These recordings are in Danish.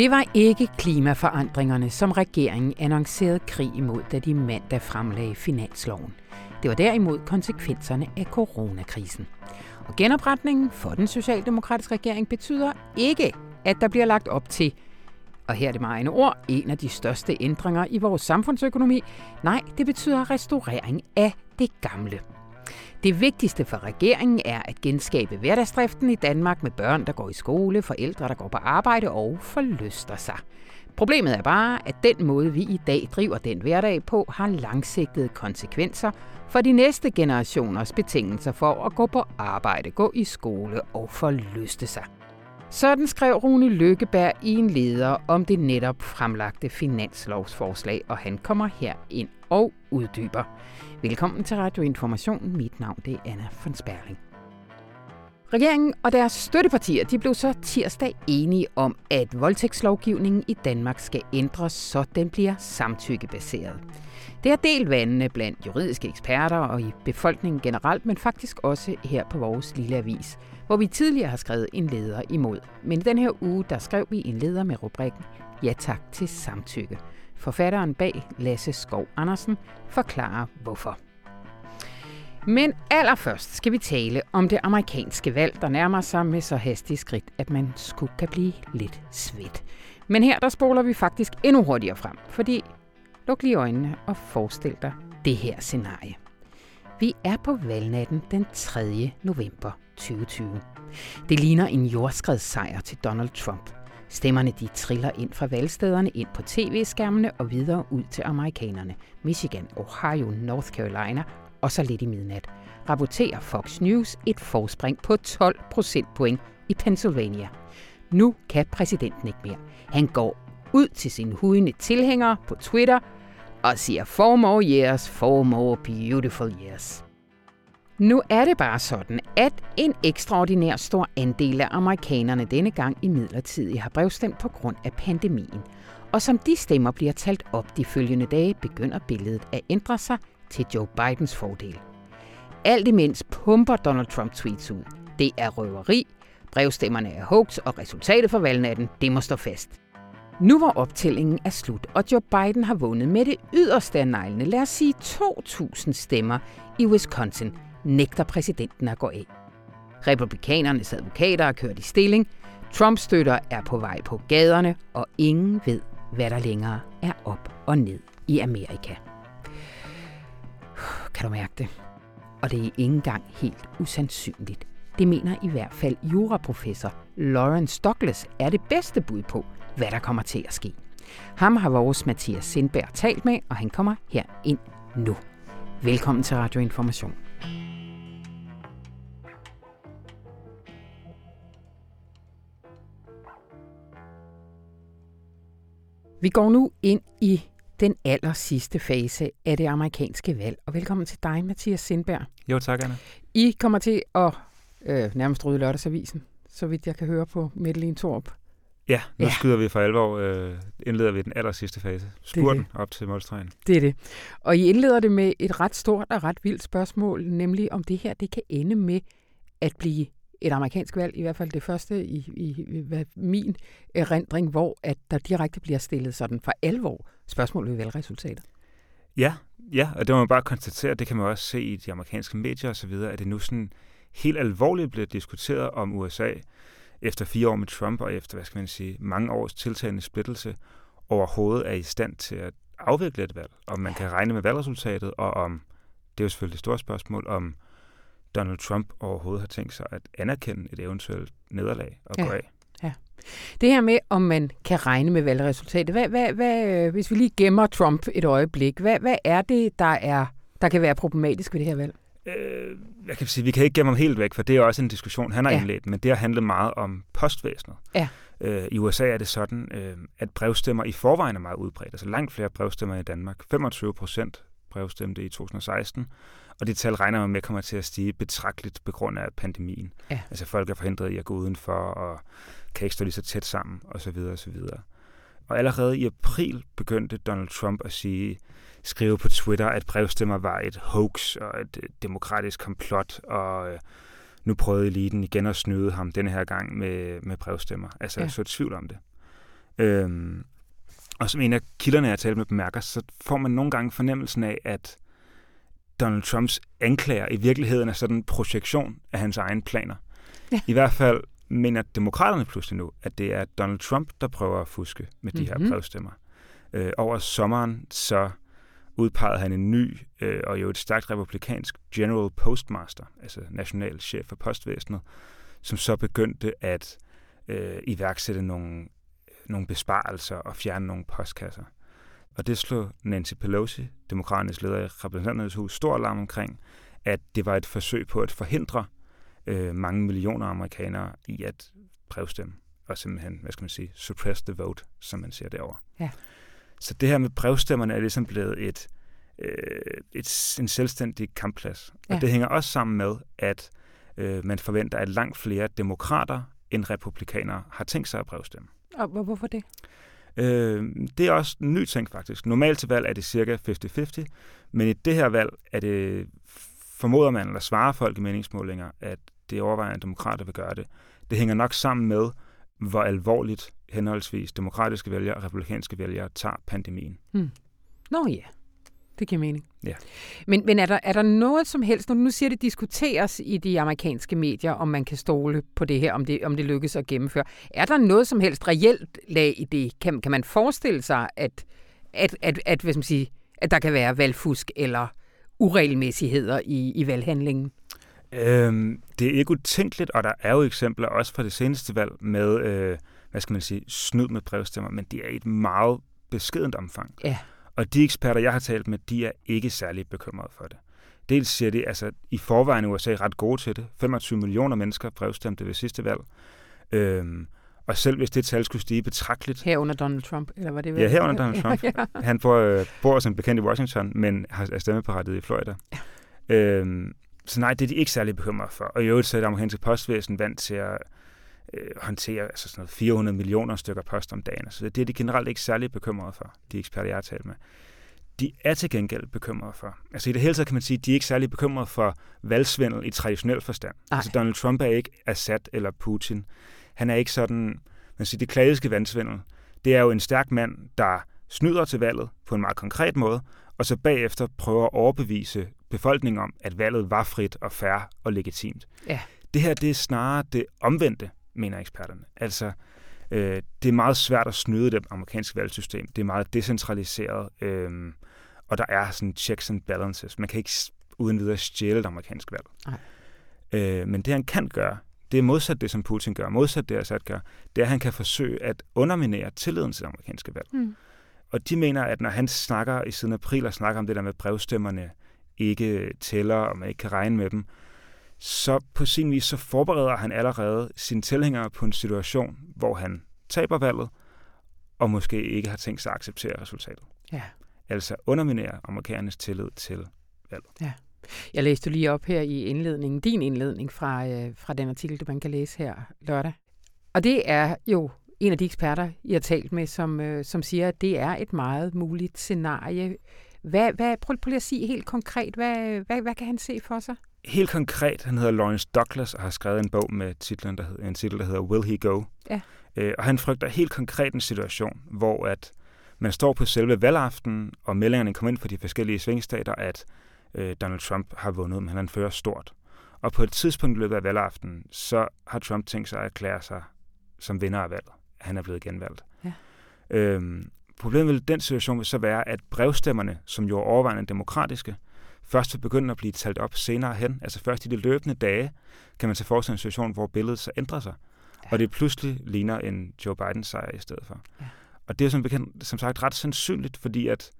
Det var ikke klimaforandringerne, som regeringen annoncerede krig imod, da de mandag fremlagde finansloven. Det var derimod konsekvenserne af coronakrisen. Og genopretningen for den socialdemokratiske regering betyder ikke, at der bliver lagt op til, og her er det meget ord, en af de største ændringer i vores samfundsøkonomi. Nej, det betyder restaurering af det gamle. Det vigtigste for regeringen er at genskabe hverdagsdriften i Danmark med børn, der går i skole, forældre, der går på arbejde og forlyster sig. Problemet er bare, at den måde, vi i dag driver den hverdag på, har langsigtede konsekvenser for de næste generationers betingelser for at gå på arbejde, gå i skole og forlyste sig. Sådan skrev Rune Lykkeberg i en leder om det netop fremlagte finanslovsforslag, og han kommer her ind og uddyber. Velkommen til Radio Information. Mit navn det er Anna von Sperling. Regeringen og deres støttepartier de blev så tirsdag enige om, at voldtægtslovgivningen i Danmark skal ændres, så den bliver samtykkebaseret. Det er delt vandene blandt juridiske eksperter og i befolkningen generelt, men faktisk også her på vores lille avis, hvor vi tidligere har skrevet en leder imod. Men i den her uge, der skrev vi en leder med rubrikken Ja tak til samtykke. Forfatteren bag Lasse Skov Andersen forklarer hvorfor. Men allerførst skal vi tale om det amerikanske valg, der nærmer sig med så hastige skridt, at man skulle kan blive lidt svedt. Men her der spoler vi faktisk endnu hurtigere frem, fordi luk lige øjnene og forestil dig det her scenarie. Vi er på valgnatten den 3. november 2020. Det ligner en jordskredssejr til Donald Trump. Stemmerne de triller ind fra valgstederne ind på tv-skærmene og videre ud til amerikanerne. Michigan, Ohio, North Carolina og så lidt i midnat. Rapporterer Fox News et forspring på 12 procentpoint i Pennsylvania. Nu kan præsidenten ikke mere. Han går ud til sine hudende tilhængere på Twitter og siger four more years, four more beautiful years. Nu er det bare sådan, at en ekstraordinær stor andel af amerikanerne denne gang i midlertid har brevstemt på grund af pandemien. Og som de stemmer bliver talt op de følgende dage, begynder billedet at ændre sig til Joe Bidens fordel. Alt imens pumper Donald Trump tweets ud. Det er røveri, brevstemmerne er hoax, og resultatet for valgnatten, det må stå fast. Nu hvor optællingen er slut, og Joe Biden har vundet med det yderste af neglene, lad os sige 2.000 stemmer i Wisconsin, nægter præsidenten at gå af. Republikanernes advokater er kørt i stilling, Trumps støtter er på vej på gaderne, og ingen ved, hvad der længere er op og ned i Amerika. Kan du mærke det? Og det er ikke engang helt usandsynligt. Det mener i hvert fald juraprofessor Lawrence Douglas er det bedste bud på, hvad der kommer til at ske. Ham har vores Mathias Sindberg talt med, og han kommer her ind nu. Velkommen til Radio Information. Vi går nu ind i den aller sidste fase af det amerikanske valg. Og velkommen til dig, Mathias Sindberg. Jo, tak, Anna. I kommer til at øh, nærmest rydde lørdagsavisen, så vidt jeg kan høre på Medellin Torp. Ja, nu ja. skyder vi for alvor, øh, indleder vi den aller sidste fase. Spurten det op til målstregen. Det er det. Og I indleder det med et ret stort og ret vildt spørgsmål, nemlig om det her det kan ende med at blive et amerikansk valg, i hvert fald det første i, i, i min erindring, hvor at der direkte bliver stillet sådan for alvor spørgsmål ved valgresultatet. Ja, ja, og det må man bare konstatere, det kan man også se i de amerikanske medier osv., at det nu sådan helt alvorligt bliver diskuteret om USA efter fire år med Trump og efter, hvad skal man sige, mange års tiltagende splittelse overhovedet er i stand til at afvikle et valg. Om man kan regne med valgresultatet, og om, det er jo selvfølgelig det store spørgsmål, om Donald Trump overhovedet har tænkt sig at anerkende et eventuelt nederlag og ja. gå af. Ja. Det her med, om man kan regne med valgresultatet. Hvad, hvad, hvad, hvis vi lige gemmer Trump et øjeblik, hvad, hvad er det, der, er, der kan være problematisk ved det her valg? Øh, jeg kan sige, vi kan ikke gemme ham helt væk, for det er også en diskussion, han har ja. indledt, men det har handlet meget om postvæsenet. Ja. Øh, I USA er det sådan, øh, at brevstemmer i forvejen er meget udbredt. Altså langt flere brevstemmer i Danmark. 25 procent brevstemte i 2016, og det tal regner man med kommer til at stige betragteligt på grund af pandemien. Ja. Altså folk er forhindret i at gå udenfor, og kan ikke stå lige så tæt sammen, osv. osv. Og allerede i april begyndte Donald Trump at sige, skrive på Twitter, at brevstemmer var et hoax og et demokratisk komplot, og øh, nu prøvede eliten igen at snyde ham denne her gang med, med brevstemmer. Altså, ja. jeg så tvivl om det. Øhm, og som en af kilderne, jeg talte med, bemærker, så får man nogle gange fornemmelsen af, at Donald Trumps anklager i virkeligheden er sådan en projektion af hans egne planer. Ja. I hvert fald mener demokraterne pludselig nu, at det er Donald Trump, der prøver at fuske med de mm-hmm. her mhm. brevstemmer. Øh, over sommeren så udpegede han en ny øh, og jo et stærkt republikansk General Postmaster, altså national chef for postvæsenet, som så begyndte at øh, iværksætte nogle, nogle besparelser og fjerne nogle postkasser. Og det slog Nancy Pelosi, demokraternes leder i repræsentanternes hus, stor alarm omkring, at det var et forsøg på at forhindre øh, mange millioner amerikanere i at brevstemme og simpelthen, hvad skal man sige, suppress the vote, som man siger derovre. Ja. Så det her med brevstemmerne er ligesom blevet et, øh, et, en selvstændig kampplads. Ja. Og det hænger også sammen med, at øh, man forventer, at langt flere demokrater end republikanere har tænkt sig at brevstemme. Og hvorfor det? Øh, det er også en ny ting faktisk. Normalt til valg er det cirka 50-50, men i det her valg er det, formoder man, eller svarer folk i meningsmålinger, at det er overvejende, demokrater vil gøre det. Det hænger nok sammen med, hvor alvorligt henholdsvis demokratiske vælgere og republikanske vælgere tager pandemien. Hmm. Nå ja, det giver mening. Ja. Men, men er, der, er der noget som helst, når du nu siger, det diskuteres i de amerikanske medier, om man kan stole på det her, om det, om det lykkes at gennemføre. Er der noget som helst reelt lag i det? Kan, kan man forestille sig, at, at, at, at, hvad skal man sige, at der kan være valgfusk eller uregelmæssigheder i, i valghandlingen? Øhm, det er ikke utænkeligt, og der er jo eksempler også fra det seneste valg med, øh, hvad skal man sige, snyd med brevstemmer, men det er i et meget beskedent omfang. Ja. Og de eksperter, jeg har talt med, de er ikke særlig bekymrede for det. Dels siger de, altså i forvejen er USA ret gode til det. 25 millioner mennesker brevstemte ved sidste valg. Øhm, og selv hvis det tal skulle stige betragteligt... Her under Donald Trump, eller var det vel? Ja, her under Donald Trump. ja. Han bor, øh, bor som bekendt i Washington, men er stemmeberettiget i Florida. Ja. Øhm, så nej, det er de ikke særlig bekymrede for. Og i øvrigt så er det amerikanske postvæsen vant til at øh, håndtere altså sådan noget 400 millioner stykker post om dagen. Så det er de generelt ikke særlig bekymrede for, de eksperter, jeg har talt med. De er til gengæld bekymrede for. Altså i det hele taget kan man sige, at de er ikke særlig bekymrede for valgsvindel i traditionel forstand. Ej. Altså Donald Trump er ikke Assad eller Putin. Han er ikke sådan, man siger, det klassiske valgsvindel. Det er jo en stærk mand, der snyder til valget på en meget konkret måde, og så bagefter prøver at overbevise befolkningen om, at valget var frit og fair og legitimt. Ja. Det her det er snarere det omvendte mener eksperterne. Altså, øh, det er meget svært at snyde det amerikanske valgsystem. Det er meget decentraliseret, øh, og der er sådan checks and balances. Man kan ikke uden videre stjæle det amerikanske valg. Nej. Øh, men det han kan gøre, det er modsat det, som Putin gør, modsat det, Assad gør, det er, at han kan forsøge at underminere tilliden til det amerikanske valg. Mm. Og de mener, at når han snakker i siden april og snakker om det der med brevstemmerne ikke tæller, og man ikke kan regne med dem, så på sin vis så forbereder han allerede sine tilhængere på en situation, hvor han taber valget, og måske ikke har tænkt sig at acceptere resultatet. Ja. Altså underminere amerikanernes tillid til valget. Ja. Jeg læste lige op her i indledningen, din indledning fra, øh, fra den artikel, du man kan læse her lørdag. Og det er jo en af de eksperter, I har talt med, som, øh, som siger, at det er et meget muligt scenarie. Hvad, hvad, prøv, prøv lige at sige helt konkret, hvad, hvad, hvad kan han se for sig? Helt konkret, han hedder Lawrence Douglas og har skrevet en bog med titlen, der hedder, en titel, der hedder Will He Go? Ja. Øh, og han frygter helt konkret en situation, hvor at man står på selve valgaften, og meldingerne kommer ind fra de forskellige svingstater, at øh, Donald Trump har vundet, men han fører stort. Og på et tidspunkt i løbet af valgaften, så har Trump tænkt sig at erklære sig som vinder af valget. Han er blevet genvalgt. Ja. Øhm, problemet ved den situation vil så være, at brevstemmerne, som jo er overvejende demokratiske, først vil begynde at blive talt op senere hen. Altså først i de løbende dage kan man se forestille en situation, hvor billedet så ændrer sig. Ja. Og det pludselig ligner en Joe Biden sejr i stedet for. Ja. Og det er som, bekendt, som sagt ret sandsynligt, fordi at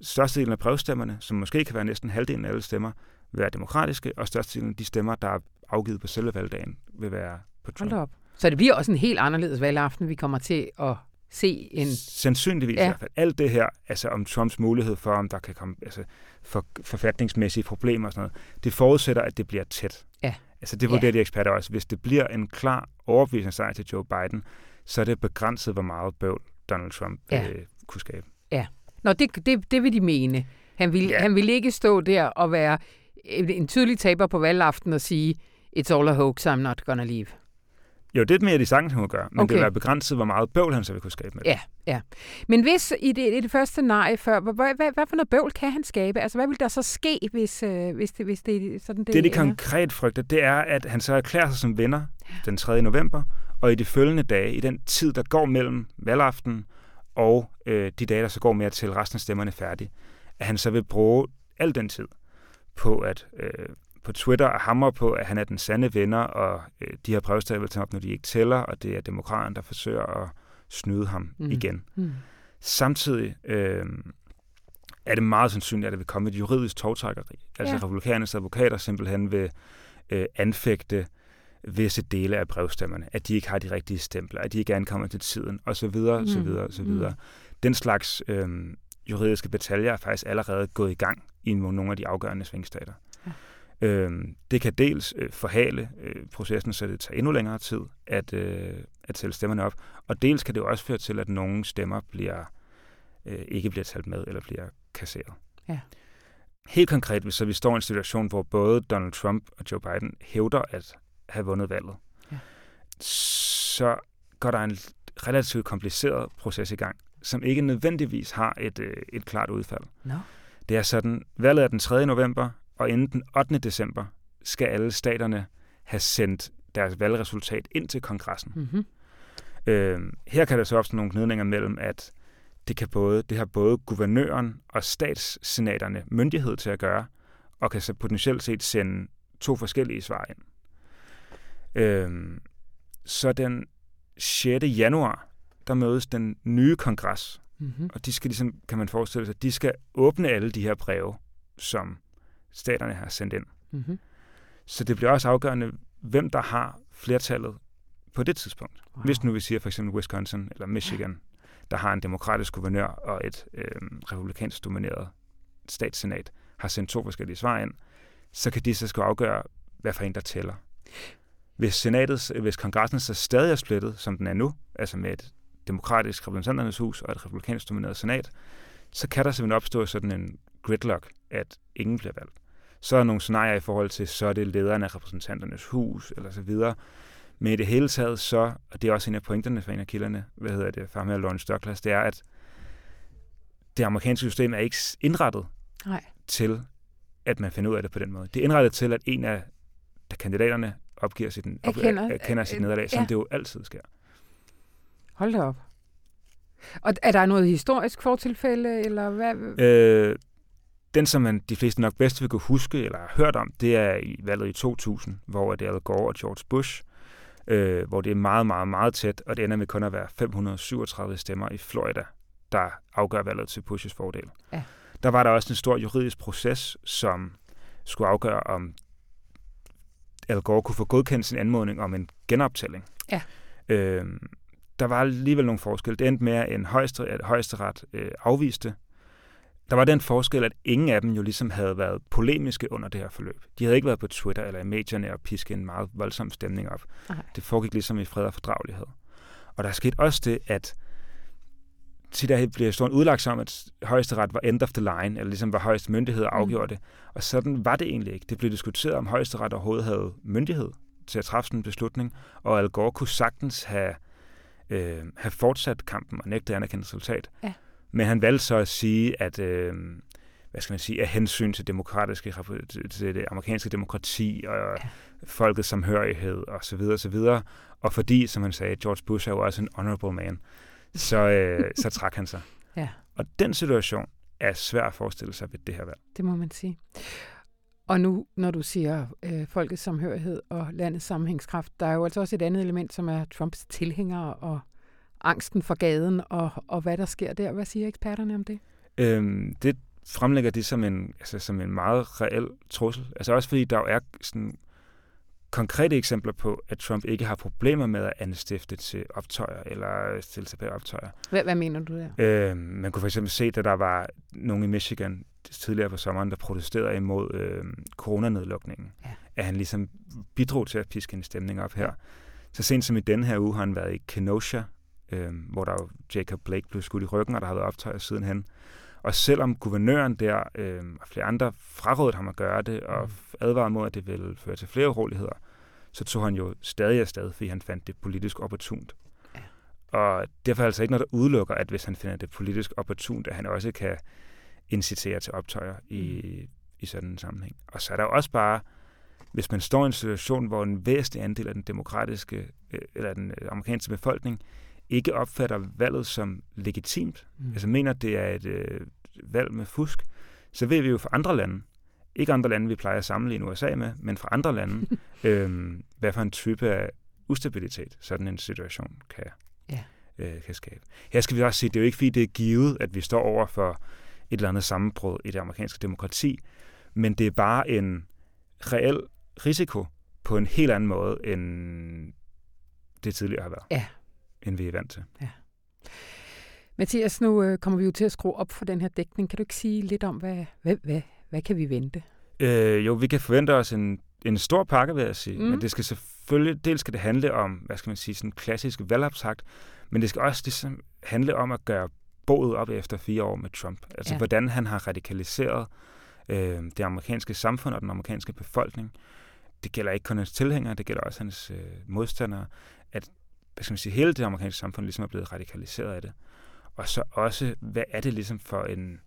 størstedelen af brevstemmerne, som måske kan være næsten halvdelen af alle stemmer, vil være demokratiske, og størstedelen af de stemmer, der er afgivet på selve valgdagen, vil være på Trump. Hold op. Så det bliver også en helt anderledes valgaften, vi kommer til at se en... Sandsynligvis ja. i hvert fald. Alt det her, altså om Trumps mulighed for, om der kan komme altså, for, forfatningsmæssige problemer og sådan noget, det forudsætter, at det bliver tæt. Ja. Altså det vurderer ja. de eksperter også. Hvis det bliver en klar overbevisende sejr til Joe Biden, så er det begrænset, hvor meget bøvl Donald Trump ja. øh, kunne skabe. Ja. Nå, det, det, det vil de mene. Han vil, ja. han vil ikke stå der og være en tydelig taber på valgaften og sige, it's all a hoax, I'm not gonna leave. Jo, det er mere de sagtens, hun gøre, men okay. det vil være begrænset, hvor meget bøvl han så vil kunne skabe med det. Ja, ja. Men hvis i det, i det første scenarie før, hvad, hvad, hvad for noget bøvl kan han skabe? Altså, hvad vil der så ske, hvis, øh, hvis, det, hvis det er sådan det Det, de konkret frygter, det er, at han så erklærer sig som vinder den 3. november, og i de følgende dage, i den tid, der går mellem valgaften og øh, de dage, der så går med til resten af stemmerne færdige, at han så vil bruge al den tid på at øh, på Twitter og hammer på, at han er den sande vinder, og øh, de her brevstaver vil tage op, når de ikke tæller, og det er demokraten, der forsøger at snyde ham mm. igen. Mm. Samtidig øh, er det meget sandsynligt, at der vil komme et juridisk togtrækkeri. Altså ja. republikanernes advokater simpelthen vil øh, anfægte visse dele af brevstemmerne, at de ikke har de rigtige stempler, at de ikke ankommer til tiden, og så videre, mm. så videre, så videre. Mm. Den slags øh, juridiske bataljer er faktisk allerede gået i gang i nogle af de afgørende svingstater. Øh, det kan dels øh, forhale øh, processen, så det tager endnu længere tid at, øh, at tælle stemmerne op, og dels kan det også føre til, at nogle stemmer bliver øh, ikke bliver talt med eller bliver kasseret. Ja. Helt konkret, hvis så vi står i en situation, hvor både Donald Trump og Joe Biden hævder at have vundet valget, ja. så går der en relativt kompliceret proces i gang, som ikke nødvendigvis har et, øh, et klart udfald. No. Det er sådan, valget er den 3. november, og inden den 8. december skal alle staterne have sendt deres valgresultat ind til kongressen. Mm-hmm. Øh, her kan der så opstå nogle gnidninger mellem, at det, kan både, det har både guvernøren og statssenaterne myndighed til at gøre, og kan så potentielt set sende to forskellige svar ind. Øh, så den 6. januar, der mødes den nye kongres, mm-hmm. og de skal ligesom, kan man forestille sig, de skal åbne alle de her breve, som staterne har sendt ind. Mm-hmm. Så det bliver også afgørende, hvem der har flertallet på det tidspunkt. Wow. Hvis nu vi siger for eksempel Wisconsin eller Michigan, der har en demokratisk guvernør og et øh, republikansk domineret statssenat, har sendt to forskellige svar ind, så kan de så skulle afgøre, hvad for en der tæller. Hvis senatet, hvis kongressen så stadig er splittet, som den er nu, altså med et demokratisk repræsentanternes hus og et republikansk domineret senat, så kan der simpelthen opstå sådan en gridlock, at ingen bliver valgt. Så er der nogle scenarier i forhold til, så er det lederen af repræsentanternes hus, eller så videre. Men i det hele taget så, og det er også en af pointerne for en af kilderne, hvad hedder det, fra med Lawrence Douglas, det er, at det amerikanske system er ikke indrettet Nej. til, at man finder ud af det på den måde. Det er indrettet til, at en af kandidaterne opgiver sit, op, erkender, erkender sit nederlag, som ja. det jo altid sker. Hold da op. Og er der noget historisk fortilfælde, eller hvad? Øh, den, som man de fleste nok bedst vil kunne huske, eller har hørt om, det er i valget i 2000, hvor det er Al Gore og George Bush, øh, hvor det er meget, meget, meget tæt, og det ender med kun at være 537 stemmer i Florida, der afgør valget til Bushes fordel. Ja. Der var der også en stor juridisk proces, som skulle afgøre, om Al Gore kunne få godkendt sin anmodning om en genoptælling. Ja. Øh, der var alligevel nogle forskelle. Det endte med, at en højesteret, højesteret øh, afviste der var den forskel, at ingen af dem jo ligesom havde været polemiske under det her forløb. De havde ikke været på Twitter eller i medierne og piske en meget voldsom stemning op. Okay. Det foregik ligesom i fred og fordragelighed. Og der skete også det, at til der bliver stået udlagt som, at højesteret var end of the line, eller ligesom var højeste myndighed og afgjorde mm. det. Og sådan var det egentlig ikke. Det blev diskuteret, om højesteret overhovedet havde myndighed til at træffe en beslutning, og Al Gore kunne sagtens have, øh, have fortsat kampen og nægtet anerkendt resultat. Ja. Men han valgte så at sige, at øh, hvad skal man sige, af hensyn til, demokratiske, til det amerikanske demokrati og ja. folkets samhørighed og så videre, og så videre. Og fordi, som han sagde, George Bush er jo også en honorable man, så, øh, så trak han sig. Ja. Og den situation er svær at forestille sig ved det her valg. Det må man sige. Og nu, når du siger øh, folkets samhørighed og landets sammenhængskraft, der er jo altså også et andet element, som er Trumps tilhængere og angsten for gaden og, og hvad der sker der. Hvad siger eksperterne om det? Øhm, det fremlægger det som en, altså, som en meget reel trussel. Altså også fordi der jo er sådan konkrete eksempler på, at Trump ikke har problemer med at anstifte til optøjer eller stille sig bag optøjer. Hvad, hvad mener du der? Øhm, man kunne for eksempel se, at der var nogen i Michigan tidligere på sommeren, der protesterede imod øh, coronanedlukningen. Ja. At han ligesom bidrog til at piske en stemning op her. Så sent som i denne her uge har han været i Kenosha, øh, hvor der jo Jacob Blake blev skudt i ryggen, og der har været optøjer sidenhen. Og selvom guvernøren der øh, og flere andre frarådede ham at gøre det, og mm. advarede mod, at det ville føre til flere uroligheder, så tog han jo stadig afsted, fordi han fandt det politisk opportunt. Ja. Og derfor er altså ikke noget, der udelukker, at hvis han finder det politisk opportunt, at han også kan incitere til optøjer i, mm. i sådan en sammenhæng. Og så er der jo også bare, hvis man står i en situation, hvor en væsentlig andel af den demokratiske, øh, eller den øh, amerikanske befolkning, ikke opfatter valget som legitimt, mm. altså mener, det er et øh, valg med fusk, så ved vi jo fra andre lande, ikke andre lande, vi plejer at sammenligne USA med, men fra andre lande, øhm, hvad for en type af ustabilitet sådan en situation kan, ja. øh, kan skabe. Her skal vi også sige, det er jo ikke fordi, det er givet, at vi står over for et eller andet sammenbrud i det amerikanske demokrati, men det er bare en reel risiko på en helt anden måde, end det tidligere har været. Ja. End vi er vant til. Ja. Mathias, nu øh, kommer vi jo til at skrue op for den her dækning. Kan du ikke sige lidt om, hvad, hvad, hvad, hvad kan vi vente? Øh, jo, vi kan forvente os en, en stor pakke, vil jeg sige. Mm. Men det skal selvfølgelig, dels skal det handle om, hvad skal man sige, sådan klassisk valgoptakt, men det skal også ligesom handle om at gøre boet op efter fire år med Trump. Altså, ja. hvordan han har radikaliseret øh, det amerikanske samfund og den amerikanske befolkning. Det gælder ikke kun hans tilhængere, det gælder også hans øh, modstandere. At hvad skal man sige, hele det amerikanske samfund ligesom er blevet radikaliseret af det. Og så også, hvad er det ligesom for en...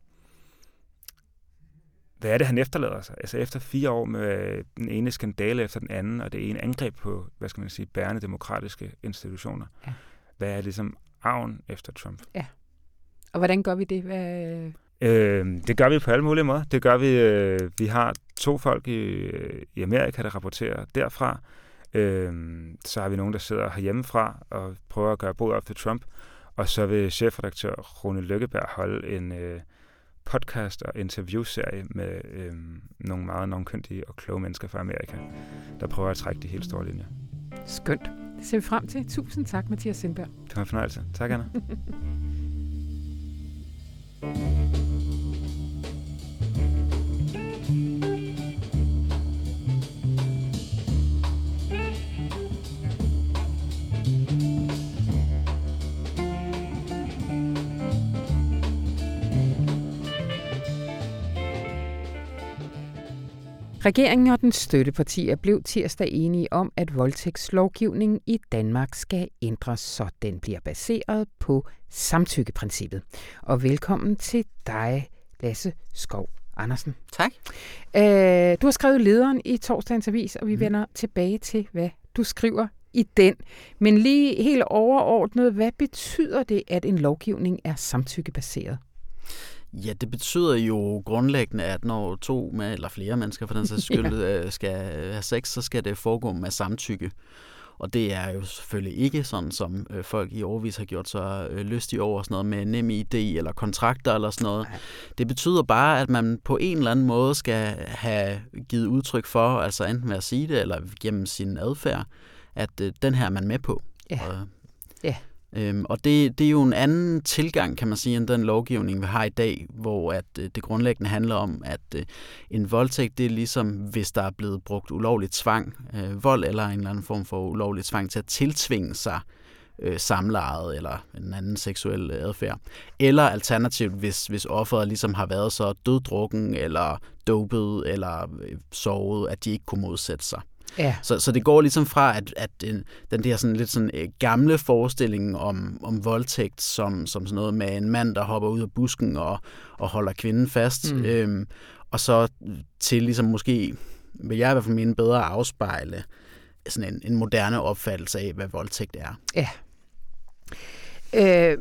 Hvad er det, han efterlader sig? Altså efter fire år med den ene skandale efter den anden, og det ene angreb på, hvad skal man sige, bærende demokratiske institutioner. Ja. Hvad er ligesom arven efter Trump? Ja. Og hvordan gør vi det? Hvad... Øh, det gør vi på alle mulige måder. Det gør vi. Øh, vi har to folk i, i Amerika, der rapporterer derfra. Øh, så har vi nogen, der sidder herhjemmefra og prøver at gøre bod op til Trump. Og så vil chefredaktør Rune Lykkeberg holde en øh, podcast og interviewserie med øh, nogle meget navnkyndige og kloge mennesker fra Amerika, der prøver at trække de helt store linjer. Skønt. Det ser vi frem til. Tusind tak, Mathias Sindberg. Det var en fornøjelse. Tak, Anna. Regeringen og den støttepartier blev tirsdag enige om, at voldtægtslovgivningen i Danmark skal ændres, så den bliver baseret på samtykkeprincippet. Og velkommen til dig, Lasse Skov Andersen. Tak. Øh, du har skrevet lederen i torsdagens avis, og vi mm. vender tilbage til, hvad du skriver i den. Men lige helt overordnet, hvad betyder det, at en lovgivning er samtykkebaseret? Ja, det betyder jo grundlæggende, at når to med, eller flere mennesker for den sags skyld ja. Øh, skal have sex, så skal det foregå med samtykke. Og det er jo selvfølgelig ikke sådan, som øh, folk i overvis har gjort sig øh, lystige over sådan noget med nem ID eller kontrakter eller sådan noget. Det betyder bare, at man på en eller anden måde skal have givet udtryk for, altså enten ved at sige det eller gennem sin adfærd, at den her er man med på. Ja. Og, ja. Øhm, og det, det er jo en anden tilgang, kan man sige, end den lovgivning, vi har i dag, hvor at øh, det grundlæggende handler om, at øh, en voldtægt, det er ligesom, hvis der er blevet brugt ulovligt tvang, øh, vold eller en eller anden form for ulovligt tvang til at tiltvinge sig øh, samlejet eller en anden seksuel adfærd. Eller alternativt, hvis, hvis offeret ligesom har været så døddrukken eller dopet eller øh, sovet, at de ikke kunne modsætte sig. Ja. Så, så det går ligesom fra, at, at den, den der sådan lidt sådan øh, gamle forestilling om, om voldtægt, som, som sådan noget med en mand, der hopper ud af busken og, og holder kvinden fast, mm. øhm, og så til ligesom måske, vil jeg i hvert fald mene, bedre afspejle sådan en, en moderne opfattelse af, hvad voldtægt er. Ja. Øh,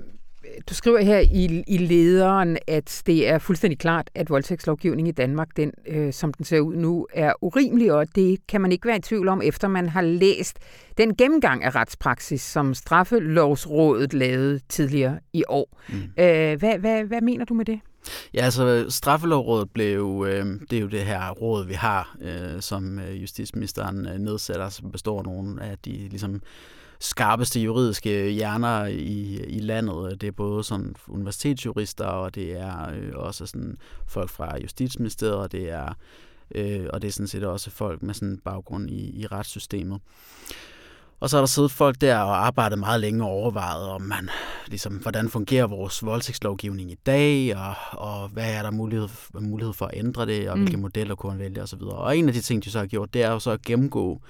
du skriver her i, i lederen, at det er fuldstændig klart, at voldtægtslovgivningen i Danmark, den, øh, som den ser ud nu, er urimelig, og det kan man ikke være i tvivl om, efter man har læst den gennemgang af retspraksis, som Straffelovsrådet lavede tidligere i år. Mm. Øh, hvad, hvad, hvad mener du med det? Ja, altså straffelovrådet blev øh, det er jo det her råd, vi har, øh, som øh, justitsministeren øh, nedsætter, som består af nogle af de ligesom skarpeste juridiske hjerner i, i landet. Det er både sådan universitetsjurister, og det er øh, også sådan folk fra Justitsministeriet, og det er, øh, og det er sådan set også folk med sådan baggrund i, i retssystemet. Og så er der siddet folk der og arbejdet meget længe og overvejet, om man, ligesom, hvordan fungerer vores voldtægtslovgivning i dag, og, og hvad er der mulighed, mulighed for at ændre det, og mm. hvilke modeller kunne man vælge osv. Og en af de ting, de så har gjort, det er jo så at gennemgå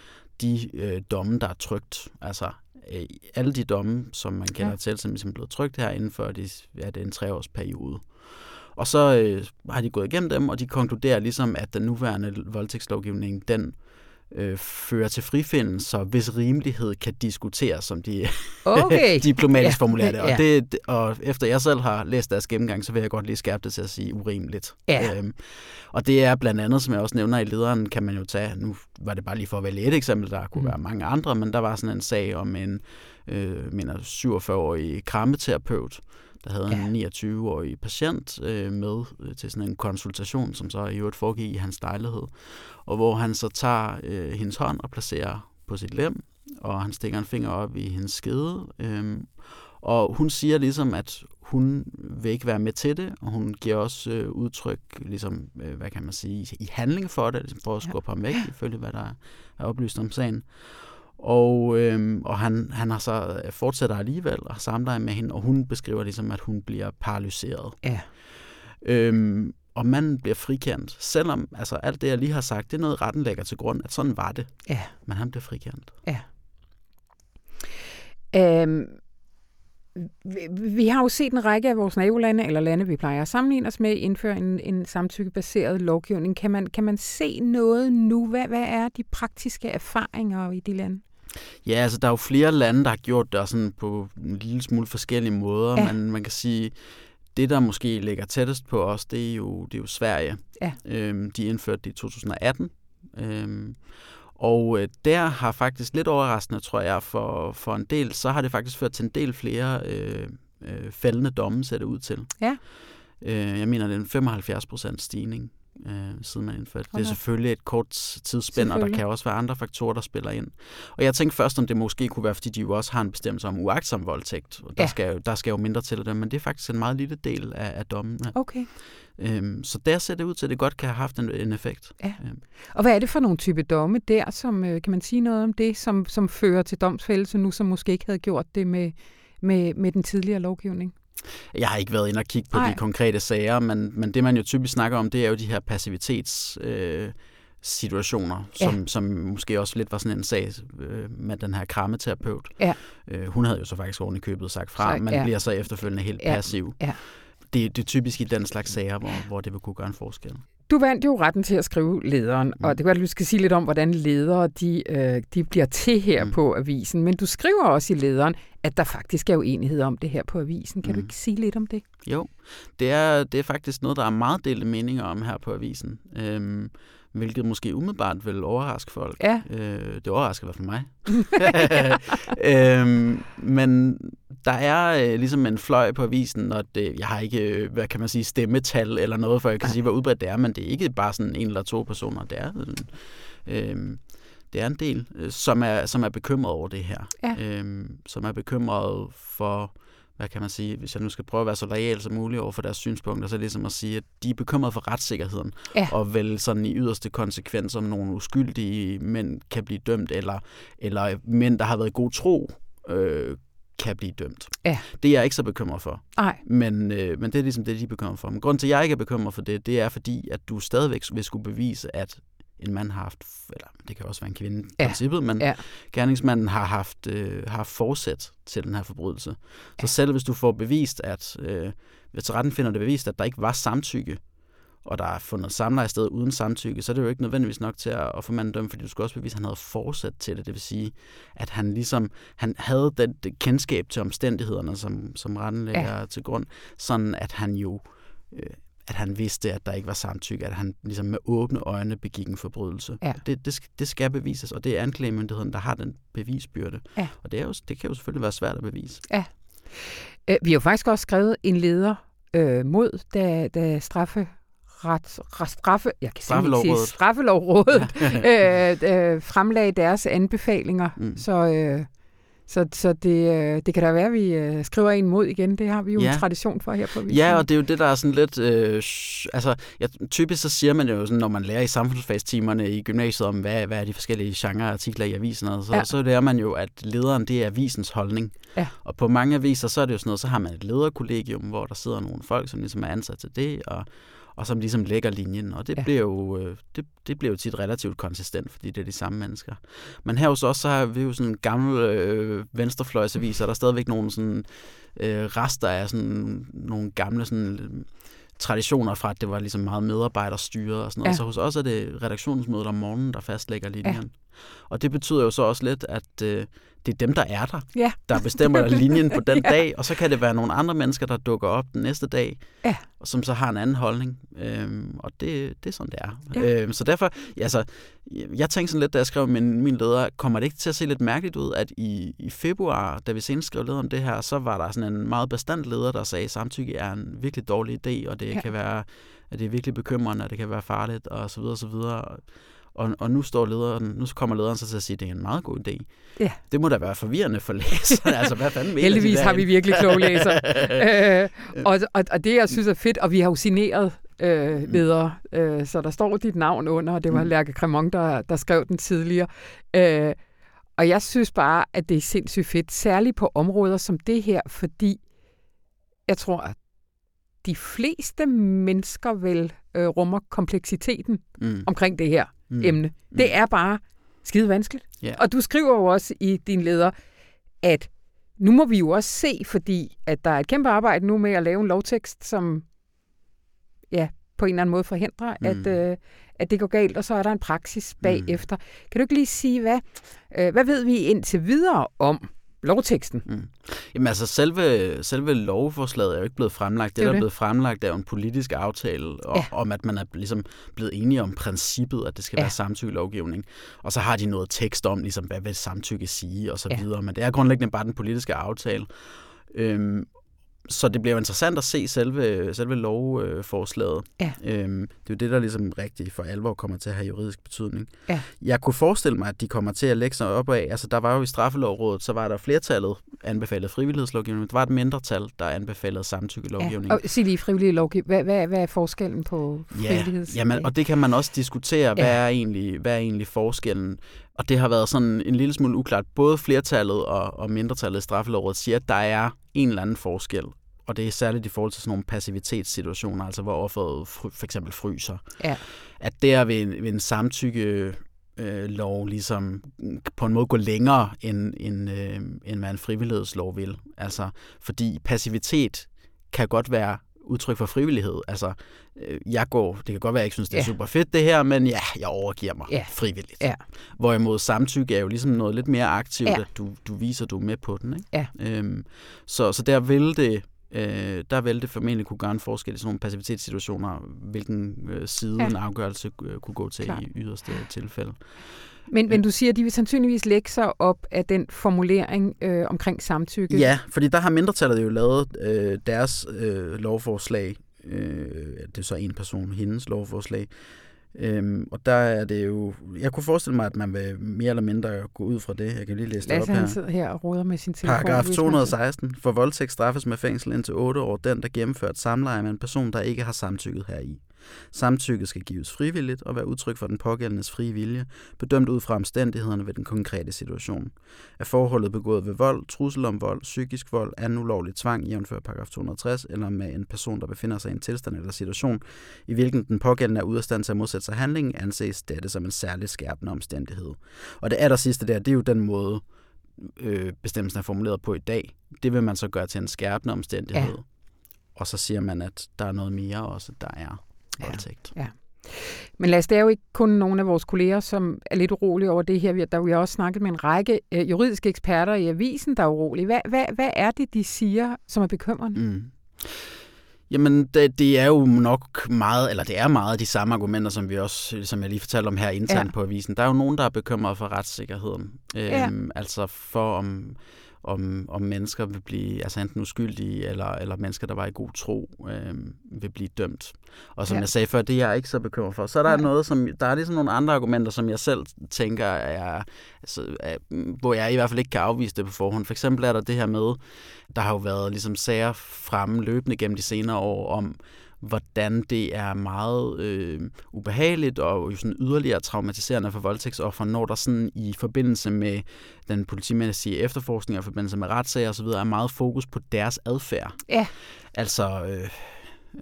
de øh, domme, der er trygt. Altså øh, alle de domme, som man kender ja. til, som ligesom er blevet trygt her inden for de, ja, det er en treårsperiode. Og så øh, har de gået igennem dem, og de konkluderer ligesom, at den nuværende voldtægtslovgivning, den øh, fører til frifindelse, hvis rimelighed kan diskuteres, som de okay. diplomatisk ja. formulerer det. Og, ja. det. og efter jeg selv har læst deres gennemgang, så vil jeg godt lige skærpe det til at sige urimeligt. Ja. Øhm, og det er blandt andet, som jeg også nævner i lederen, kan man jo tage, nu var det bare lige for at vælge et eksempel, der kunne mm. være mange andre, men der var sådan en sag om en øh, mener 47-årig krammeterapeut, der havde ja. en 29-årig patient øh, med øh, til sådan en konsultation, som så i øvrigt foregik i hans lejlighed, og hvor han så tager øh, hendes hånd og placerer på sit lem, og han stikker en finger op i hendes skede, øh, og hun siger ligesom, at hun vil ikke være med til det, og hun giver også øh, udtryk, ligesom, øh, hvad kan man sige, i handling for det, ligesom for at skubbe ja. ham væk, ifølge hvad der er oplyst om sagen. Og, øhm, og han, han har så øh, fortsætter alligevel og samler med hende, og hun beskriver ligesom, at hun bliver paralyseret. Ja. Øhm, og manden bliver frikendt, selvom altså, alt det, jeg lige har sagt, det er noget, retten lægger til grund, at sådan var det. Ja. Men han bliver frikendt. Ja. Øhm, vi, vi har jo set en række af vores nabolande, eller lande, vi plejer at sammenligne os med, indføre en, en samtykkebaseret lovgivning. Kan man, kan man se noget nu? Hvad, hvad er de praktiske erfaringer i de lande? Ja, altså der er jo flere lande, der har gjort det sådan på en lille smule forskellige måder, ja. men man kan sige, det der måske ligger tættest på os, det er jo, det er jo Sverige. Ja. Øhm, de indførte det i 2018. Øhm, og øh, der har faktisk lidt overraskende, tror jeg, for, for en del, så har det faktisk ført til en del flere øh, øh, fældende domme, ser det ud til. Ja. Øh, jeg mener, det er en 75 procent stigning øh, siden man indførte okay. det. er selvfølgelig et kort tidsspænd, og der kan også være andre faktorer, der spiller ind. Og jeg tænkte først, om det måske kunne være, fordi de jo også har en bestemmelse om uagtsom voldtægt, og der, ja. skal, jo, der skal jo mindre til det, men det er faktisk en meget lille del af, af dommen. Okay. Øhm, så der ser det ud til, at det godt kan have haft en, en effekt. Ja. Øhm. Og hvad er det for nogle type domme der, som øh, kan man sige noget om det, som, som fører til domsfældelse nu, som måske ikke havde gjort det med, med, med den tidligere lovgivning? Jeg har ikke været inde og kigge på Ej. de konkrete sager, men, men det man jo typisk snakker om, det er jo de her passivitets... Øh, situationer, som, ja. som måske også lidt var sådan en sag øh, med den her krammeterapeut. Ja. Øh, hun havde jo så faktisk ordentligt købet sagt fra, men ja. bliver så efterfølgende helt ja. passiv. Ja. Det, det er typisk i den slags sager, hvor, hvor det vil kunne gøre en forskel. Du vandt jo retten til at skrive lederen, mm. og det kan være, at du skal sige lidt om, hvordan ledere de, øh, de bliver til her mm. på avisen. Men du skriver også i lederen, at der faktisk er uenighed om det her på avisen. Kan mm. du ikke sige lidt om det? Jo, det er, det er faktisk noget, der er meget delte meninger om her på avisen. Øhm, hvilket måske umiddelbart vil overraske folk. Ja. Øh, det overrasker i hvert fald mig. øhm, men der er øh, ligesom en fløj på avisen, og det, jeg har ikke, øh, hvad kan man sige, stemmetal eller noget, for jeg kan ja. sige, hvor udbredt det er, men det er ikke bare sådan en eller to personer. Det er, øh, det er en del, øh, som er, som er bekymret over det her. Ja. Øh, som er bekymret for hvad kan man sige, hvis jeg nu skal prøve at være så lojal som muligt over for deres synspunkter, så er det ligesom at sige, at de er bekymrede for retssikkerheden, ja. og vel sådan i yderste konsekvens, om nogle uskyldige mænd kan blive dømt, eller, eller mænd, der har været i god tro, øh, kan blive dømt. Ja. Det er jeg ikke så bekymret for. Nej. Men, øh, men det er ligesom det, de er bekymret for. Men grunden til, at jeg ikke er bekymret for det, det er fordi, at du stadigvæk vil skulle bevise, at en mand har haft, eller det kan også være en kvinde i ja. princippet, men ja. gerningsmanden har haft, øh, har forsæt til den her forbrydelse. Ja. Så selv hvis du får bevist, at øh, hvis retten finder det bevist, at der ikke var samtykke, og der er fundet samleje sted uden samtykke, så er det jo ikke nødvendigvis nok til at, at få manden dømt, fordi du skal også bevise, at han havde forsat til det. Det vil sige, at han ligesom han havde det, det kendskab til omstændighederne, som, som retten lægger ja. til grund, sådan at han jo øh, at han vidste, at der ikke var samtykke, at han ligesom med åbne øjne begik en forbrydelse. Ja. Det, det, det skal bevises, og det er anklagemyndigheden, der har den bevisbyrde. Ja. Og det, er jo, det kan jo selvfølgelig være svært at bevise. Ja. Øh, vi har jo faktisk også skrevet en leder øh, mod, da, da straffe ret, straffe, jeg kan Straffelovrådet, sige, straffelovrådet ja. øh, øh, fremlagde deres anbefalinger. Mm. Så øh, så, så det, øh, det kan da være, at vi øh, skriver en mod igen. Det har vi jo ja. en tradition for her på Visen. Ja, og det er jo det, der er sådan lidt... Øh, altså, ja, typisk så siger man jo, sådan, når man lærer i samfundsfagstimerne i gymnasiet om, hvad, hvad er de forskellige genreartikler i avisen, og så, ja. så lærer man jo, at lederen, det er avisens holdning. Ja. Og på mange aviser, så er det jo sådan noget, så har man et lederkollegium, hvor der sidder nogle folk, som ligesom er ansat til det, og og som ligesom lægger linjen. Og det, ja. bliver jo, øh, det, det bliver jo tit relativt konsistent, fordi det er de samme mennesker. Men her hos os, så har vi jo sådan en gammel øh, venstrefløjsavis, og der er stadigvæk nogle sådan, øh, rester af sådan nogle gamle sådan, traditioner fra, at det var ligesom meget medarbejderstyret og sådan noget. Ja. Så hos os er det redaktionsmødet om morgenen, der fastlægger linjen. Ja. Og det betyder jo så også lidt, at øh, det er dem, der er der, ja. der bestemmer linjen på den ja. dag, og så kan det være nogle andre mennesker, der dukker op den næste dag, ja. og som så har en anden holdning. Øhm, og det, det er sådan, det er. Ja. Øhm, så derfor, altså, jeg tænkte sådan lidt, da jeg skrev min, min leder, kommer det ikke til at se lidt mærkeligt ud, at i, i februar, da vi senest skrev leder om det her, så var der sådan en meget bestandt leder, der sagde, at samtykke er en virkelig dårlig idé, og det ja. kan være, at det er virkelig bekymrende, og det kan være farligt, og så videre, og så videre. Og, og nu står lederen, nu kommer lederen så til at sige, at det er en meget god idé. Ja. Det må da være forvirrende for læserne. altså, hvad fanden mener Heldigvis har vi virkelig kloge læser. øh, og, og, og det, jeg synes er fedt, og vi har jo signeret øh, ledere, øh, så der står dit navn under, og det var mm. Lærke Cremont, der, der skrev den tidligere. Øh, og jeg synes bare, at det er sindssygt fedt, særligt på områder som det her, fordi jeg tror, at de fleste mennesker vel øh, rummer kompleksiteten mm. omkring det her mm. emne. Mm. Det er bare skide vanskeligt. Yeah. Og du skriver jo også i din leder, at nu må vi jo også se, fordi at der er et kæmpe arbejde nu med at lave en lovtekst, som ja, på en eller anden måde forhindrer, mm. at, øh, at det går galt, og så er der en praksis bagefter. Mm. Kan du ikke lige sige, hvad, øh, hvad ved vi indtil videre om lovteksten. Mm. Jamen altså, selve, selve lovforslaget er jo ikke blevet fremlagt. Det, det der er blevet fremlagt, er jo en politisk aftale og, ja. om, at man er ligesom blevet enige om princippet, at det skal ja. være samtykkelovgivning. Og så har de noget tekst om, ligesom, hvad vil samtykke sige, og så ja. videre. Men det er grundlæggende bare den politiske aftale. Øhm, så det bliver jo interessant at se selve, selve lovforslaget. Ja. Øhm, det er jo det, der ligesom rigtig for alvor kommer til at have juridisk betydning. Ja. Jeg kunne forestille mig, at de kommer til at lægge sig op af, altså der var jo i straffelovrådet, så var der flertallet anbefalet frivillighedslovgivning, men der var et mindretal, der anbefalede samtykkelovgivning. Ja. Og sig lige frivillig lovgivning. Hvad, hvad, hvad er forskellen på frivilligheds? Ja, jamen, og det kan man også diskutere, hvad, ja. er egentlig, hvad er egentlig forskellen? Og det har været sådan en lille smule uklart. Både flertallet og, og mindretallet i straffelovrådet siger, at der er en eller anden forskel. Og det er særligt i forhold til sådan nogle passivitetssituationer, altså hvor offeret for eksempel fryser. Ja. At der ved en, ved en samtykke øh, lov ligesom på en måde gå længere, end, end, øh, end hvad en frivillighedslov vil. Altså, fordi passivitet kan godt være udtryk for frivillighed. Altså, øh, jeg går, det kan godt være, at jeg ikke synes, det er ja. super fedt det her, men ja, jeg overgiver mig ja. frivilligt. Ja. Hvorimod samtykke er jo ligesom noget lidt mere aktivt, ja. at du, du viser, du er med på den. Ikke? Ja. Øhm, så, så der vil det øh, der vil det formentlig kunne gøre en forskel i sådan nogle passivitetssituationer, hvilken øh, side ja. en afgørelse øh, kunne gå til Klar. i yderste tilfælde. Men, men du siger, at de vil sandsynligvis lægge sig op af den formulering øh, omkring samtykke. Ja, fordi der har mindretallet jo lavet øh, deres øh, lovforslag. Øh, det er så en person, hendes lovforslag. Øhm, og der er det jo... Jeg kunne forestille mig, at man vil mere eller mindre gå ud fra det. Jeg kan lige læse det op her. han sidder her og råder med sin telefon. Paragraf 216. For voldtægt straffes med fængsel indtil 8 år den, der gennemført samleje med en person, der ikke har samtykket heri. Samtykke skal gives frivilligt og være udtryk for den pågældendes frie vilje, bedømt ud fra omstændighederne ved den konkrete situation. Er forholdet begået ved vold, trussel om vold, psykisk vold, anden ulovlig tvang, jævnfør paragraf 260, eller med en person, der befinder sig i en tilstand eller situation, i hvilken den pågældende er ude af stand til at modsætte sig handlingen, anses dette som en særlig skærpende omstændighed. Og det aller sidste der, det er jo den måde, øh, bestemmelsen er formuleret på i dag. Det vil man så gøre til en skærpende omstændighed. Ja. Og så siger man, at der er noget mere også, der er voldtægt. Ja. ja. Men lad os, det er jo ikke kun nogle af vores kolleger, som er lidt urolige over det her. Der vi har også snakket med en række øh, juridiske eksperter i avisen, der er urolige. Hvad, hvad, hvad er det, de siger, som er bekymrende? Mm. Jamen, det, det er jo nok meget, eller det er meget de samme argumenter, som vi også, som jeg lige fortalte om her internt ja. på avisen. Der er jo nogen, der er bekymret for retssikkerheden. Ja. Øhm, altså for om om, om mennesker vil blive altså enten uskyldige, eller, eller mennesker, der var i god tro, øh, vil blive dømt. Og som ja. jeg sagde før, det er jeg ikke så bekymret for. Så er der ja. noget, som, der er ligesom nogle andre argumenter, som jeg selv tænker, er, altså, er, hvor jeg i hvert fald ikke kan afvise det på forhånd. For eksempel er der det her med, der har jo været ligesom sager fremme løbende gennem de senere år om, hvordan det er meget øh, ubehageligt og jo sådan yderligere traumatiserende for voldtægtsoffer, når der sådan i forbindelse med den politimæssige efterforskning og i forbindelse med retssager osv. er meget fokus på deres adfærd. Ja. Altså... Øh,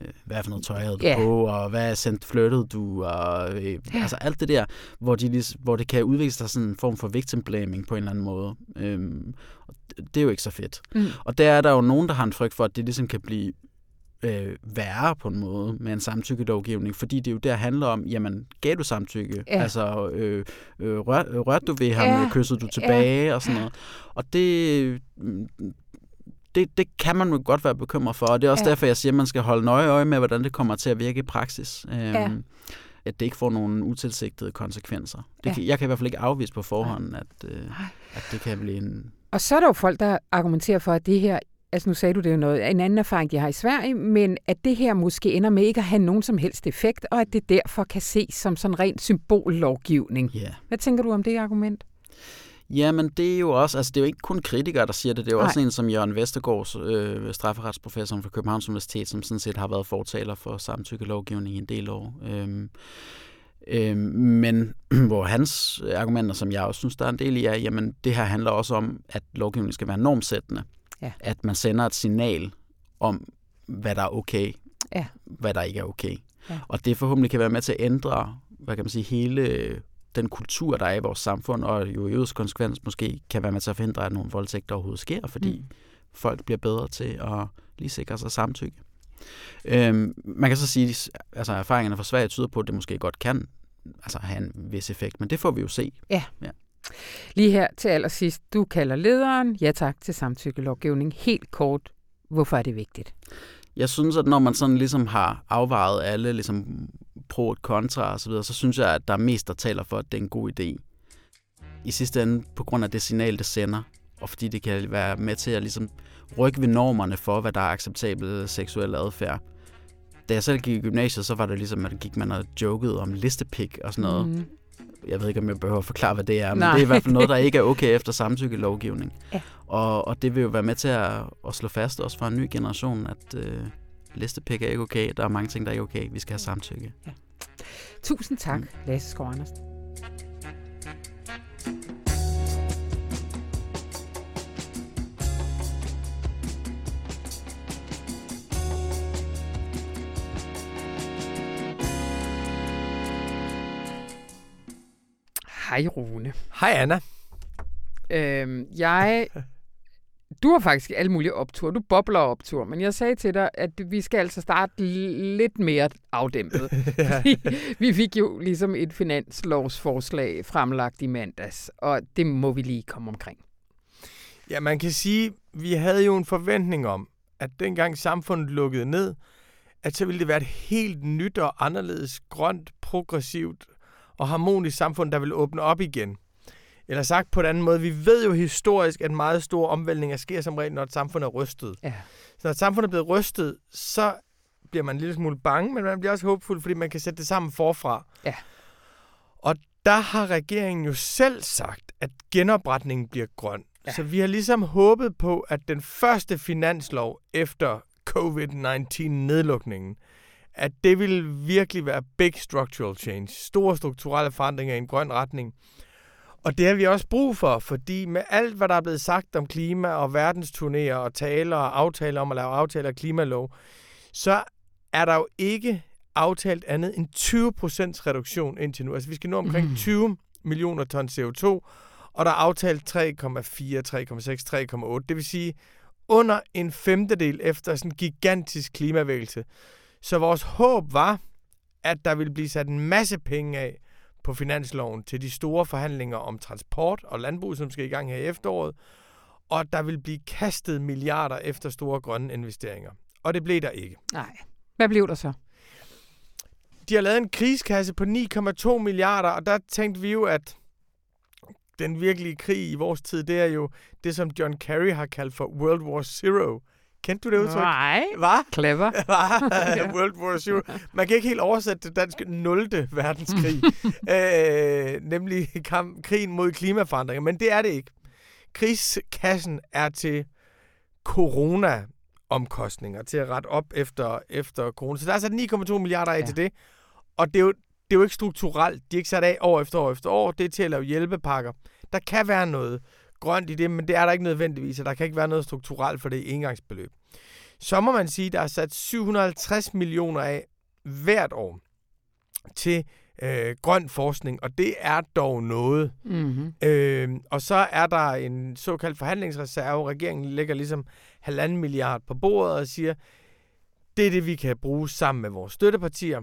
øh, hvad for noget tøj havde du yeah. på, og hvad sendt flyttede du, og øh, yeah. altså alt det der, hvor, de, hvor det kan udvikle sig sådan en form for victim blaming på en eller anden måde. Øhm, det er jo ikke så fedt. Mm. Og der er der jo nogen, der har en frygt for, at det ligesom kan blive øh, værre på en måde med en samtykkelovgivning, fordi det jo der handler om, jamen, gav du samtykke? Ja. Altså, øh, øh, rør, rørte du ved ham, ja. kyssede du tilbage ja. og sådan noget. Og det, det, det kan man jo godt være bekymret for, og det er også ja. derfor, jeg siger, at man skal holde nøje øje med, hvordan det kommer til at virke i praksis. Øhm, ja. At det ikke får nogle utilsigtede konsekvenser. Det ja. kan, jeg kan i hvert fald ikke afvise på forhånd, at, øh, at det kan blive en... Og så er der jo folk, der argumenterer for, at det her altså nu sagde du det jo noget, en anden erfaring, de har i Sverige, men at det her måske ender med ikke at have nogen som helst effekt, og at det derfor kan ses som sådan rent symbollovgivning. Yeah. Hvad tænker du om det argument? Jamen, det er jo også, altså det er jo ikke kun kritikere, der siger det, det er jo Nej. også en som Jørgen Vestergaards, øh, strafferetsprofessor fra Københavns Universitet, som sådan set har været fortaler for samtykkelovgivning i en del år. Øhm, øhm, men hvor hans argumenter, som jeg også synes, der er en del i, er, jamen det her handler også om, at lovgivningen skal være normsættende. Ja. At man sender et signal om, hvad der er okay, ja. hvad der ikke er okay. Ja. Og det forhåbentlig kan være med til at ændre, hvad kan man sige, hele den kultur, der er i vores samfund, og jo i yderst konsekvens måske kan være med til at forhindre, at nogle voldtægter overhovedet sker, fordi mm. folk bliver bedre til at lige sikre sig samtykke. Øhm, man kan så sige, at altså, erfaringerne fra Sverige tyder på, at det måske godt kan altså, have en vis effekt, men det får vi jo se. Ja. ja. Lige her til allersidst, du kalder lederen ja tak til samtykkelovgivning. Helt kort, hvorfor er det vigtigt? Jeg synes, at når man sådan ligesom har afvejet alle ligesom pro og kontra og så videre, så synes jeg, at der er mest, der taler for, at det er en god idé. I sidste ende på grund af det signal, det sender, og fordi det kan være med til at ligesom rykke ved normerne for, hvad der er acceptabel seksuel adfærd. Da jeg selv gik i gymnasiet, så var det ligesom, at gik man og jokede om listepik og sådan noget. Mm jeg ved ikke, om jeg behøver at forklare, hvad det er, men Nej. det er i hvert fald noget, der ikke er okay efter samtykkelovgivning. Ja. Og, og det vil jo være med til at, at slå fast også fra en ny generation, at øh, listepik er ikke okay. Der er mange ting, der er ikke okay. Vi skal have samtykke. Ja. Tusind tak, mm. Lasse Skov Andersen. Hej Rune. Hej Anna. Øhm, jeg... Du har faktisk alle mulige optur. Du bobler optur, men jeg sagde til dig, at vi skal altså starte lidt mere afdæmpet. ja. vi fik jo ligesom et finanslovsforslag fremlagt i mandags, og det må vi lige komme omkring. Ja, man kan sige, vi havde jo en forventning om, at dengang samfundet lukkede ned, at så ville det være et helt nyt og anderledes grønt, progressivt og harmonisk samfund, der vil åbne op igen. Eller sagt på en anden måde, vi ved jo historisk, at meget store omvæltninger sker som regel, når et samfund er rystet. Ja. Så når et samfund er blevet rystet, så bliver man en lille smule bange, men man bliver også håbefuld, fordi man kan sætte det sammen forfra. Ja. Og der har regeringen jo selv sagt, at genopretningen bliver grøn. Ja. Så vi har ligesom håbet på, at den første finanslov efter COVID-19-nedlukningen, at det vil virkelig være big structural change. Store strukturelle forandringer i en grøn retning. Og det har vi også brug for, fordi med alt, hvad der er blevet sagt om klima og verdensturnéer og taler og aftaler om at lave aftaler og klimalov, så er der jo ikke aftalt andet end 20% reduktion indtil nu. Altså vi skal nå omkring mm. 20 millioner ton CO2, og der er aftalt 3,4, 3,6, 3,8. Det vil sige under en femtedel efter sådan en gigantisk klimavægelse. Så vores håb var, at der ville blive sat en masse penge af på finansloven til de store forhandlinger om transport og landbrug, som skal i gang her i efteråret, og at der vil blive kastet milliarder efter store grønne investeringer. Og det blev der ikke. Nej. Hvad blev der så? De har lavet en krigskasse på 9,2 milliarder, og der tænkte vi jo, at den virkelige krig i vores tid, det er jo det, som John Kerry har kaldt for World War Zero. Kendte du det udtryk? Nej. Hvad? Clever. ja. World War Zero. Man kan ikke helt oversætte det danske 0. verdenskrig. øh, nemlig kamp, krigen mod klimaforandringer. Men det er det ikke. Krigskassen er til corona omkostninger til at rette op efter, efter corona. Så der er sat 9,2 milliarder af ja. til det. Og det er, jo, det er jo ikke strukturelt. De er ikke sat af år efter år efter år. Det er til at lave hjælpepakker. Der kan være noget grønt i det, men det er der ikke nødvendigvis, og der kan ikke være noget strukturelt for det engangsbeløb. Så må man sige, at der er sat 750 millioner af hvert år til øh, grøn forskning, og det er dog noget. Mm-hmm. Øh, og så er der en såkaldt forhandlingsreserve. Regeringen lægger ligesom halvanden milliard på bordet og siger, det er det, vi kan bruge sammen med vores støttepartier,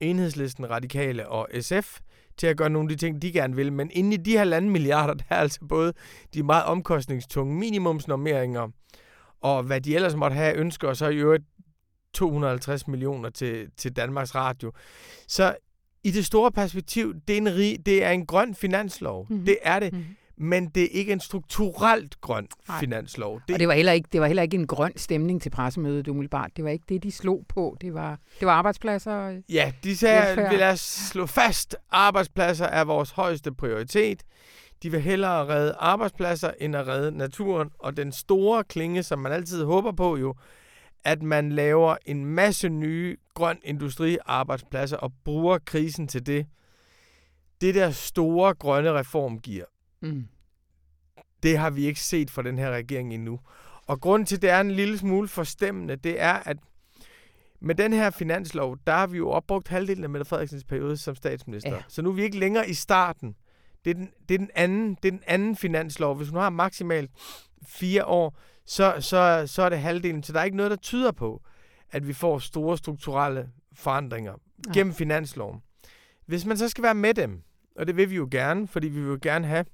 Enhedslisten, Radikale og SF, til at gøre nogle af de ting, de gerne vil. Men inde i de halvanden milliarder, der er altså både de meget omkostningstunge minimumsnormeringer, og hvad de ellers måtte have ønsker, og så i øvrigt 250 millioner til, til Danmarks Radio. Så i det store perspektiv, det er en, rig, det er en grøn finanslov. Mm-hmm. Det er det. Mm-hmm. Men det er ikke en strukturelt grøn Nej. finanslov. Det... Og det var, heller ikke, det var heller ikke en grøn stemning til pressemødet umiddelbart. Det var ikke det, de slog på. Det var, det var arbejdspladser. Ja, de sagde, vi lad os slå fast, arbejdspladser er vores højeste prioritet. De vil hellere redde arbejdspladser, end at redde naturen. Og den store klinge, som man altid håber på jo, at man laver en masse nye grøn industriarbejdspladser og bruger krisen til det. Det der store grønne reform giver, mm. det har vi ikke set fra den her regering endnu. Og grunden til, at det er en lille smule forstemmende, det er, at med den her finanslov, der har vi jo opbrugt halvdelen af Mette Frederiksens periode som statsminister. Ja. Så nu er vi ikke længere i starten. Det er, den, det, er den anden, det er den anden finanslov. Hvis hun har maksimalt fire år, så, så, så er det halvdelen. Så der er ikke noget, der tyder på, at vi får store strukturelle forandringer ja. gennem finansloven. Hvis man så skal være med dem, og det vil vi jo gerne, fordi vi vil jo gerne have,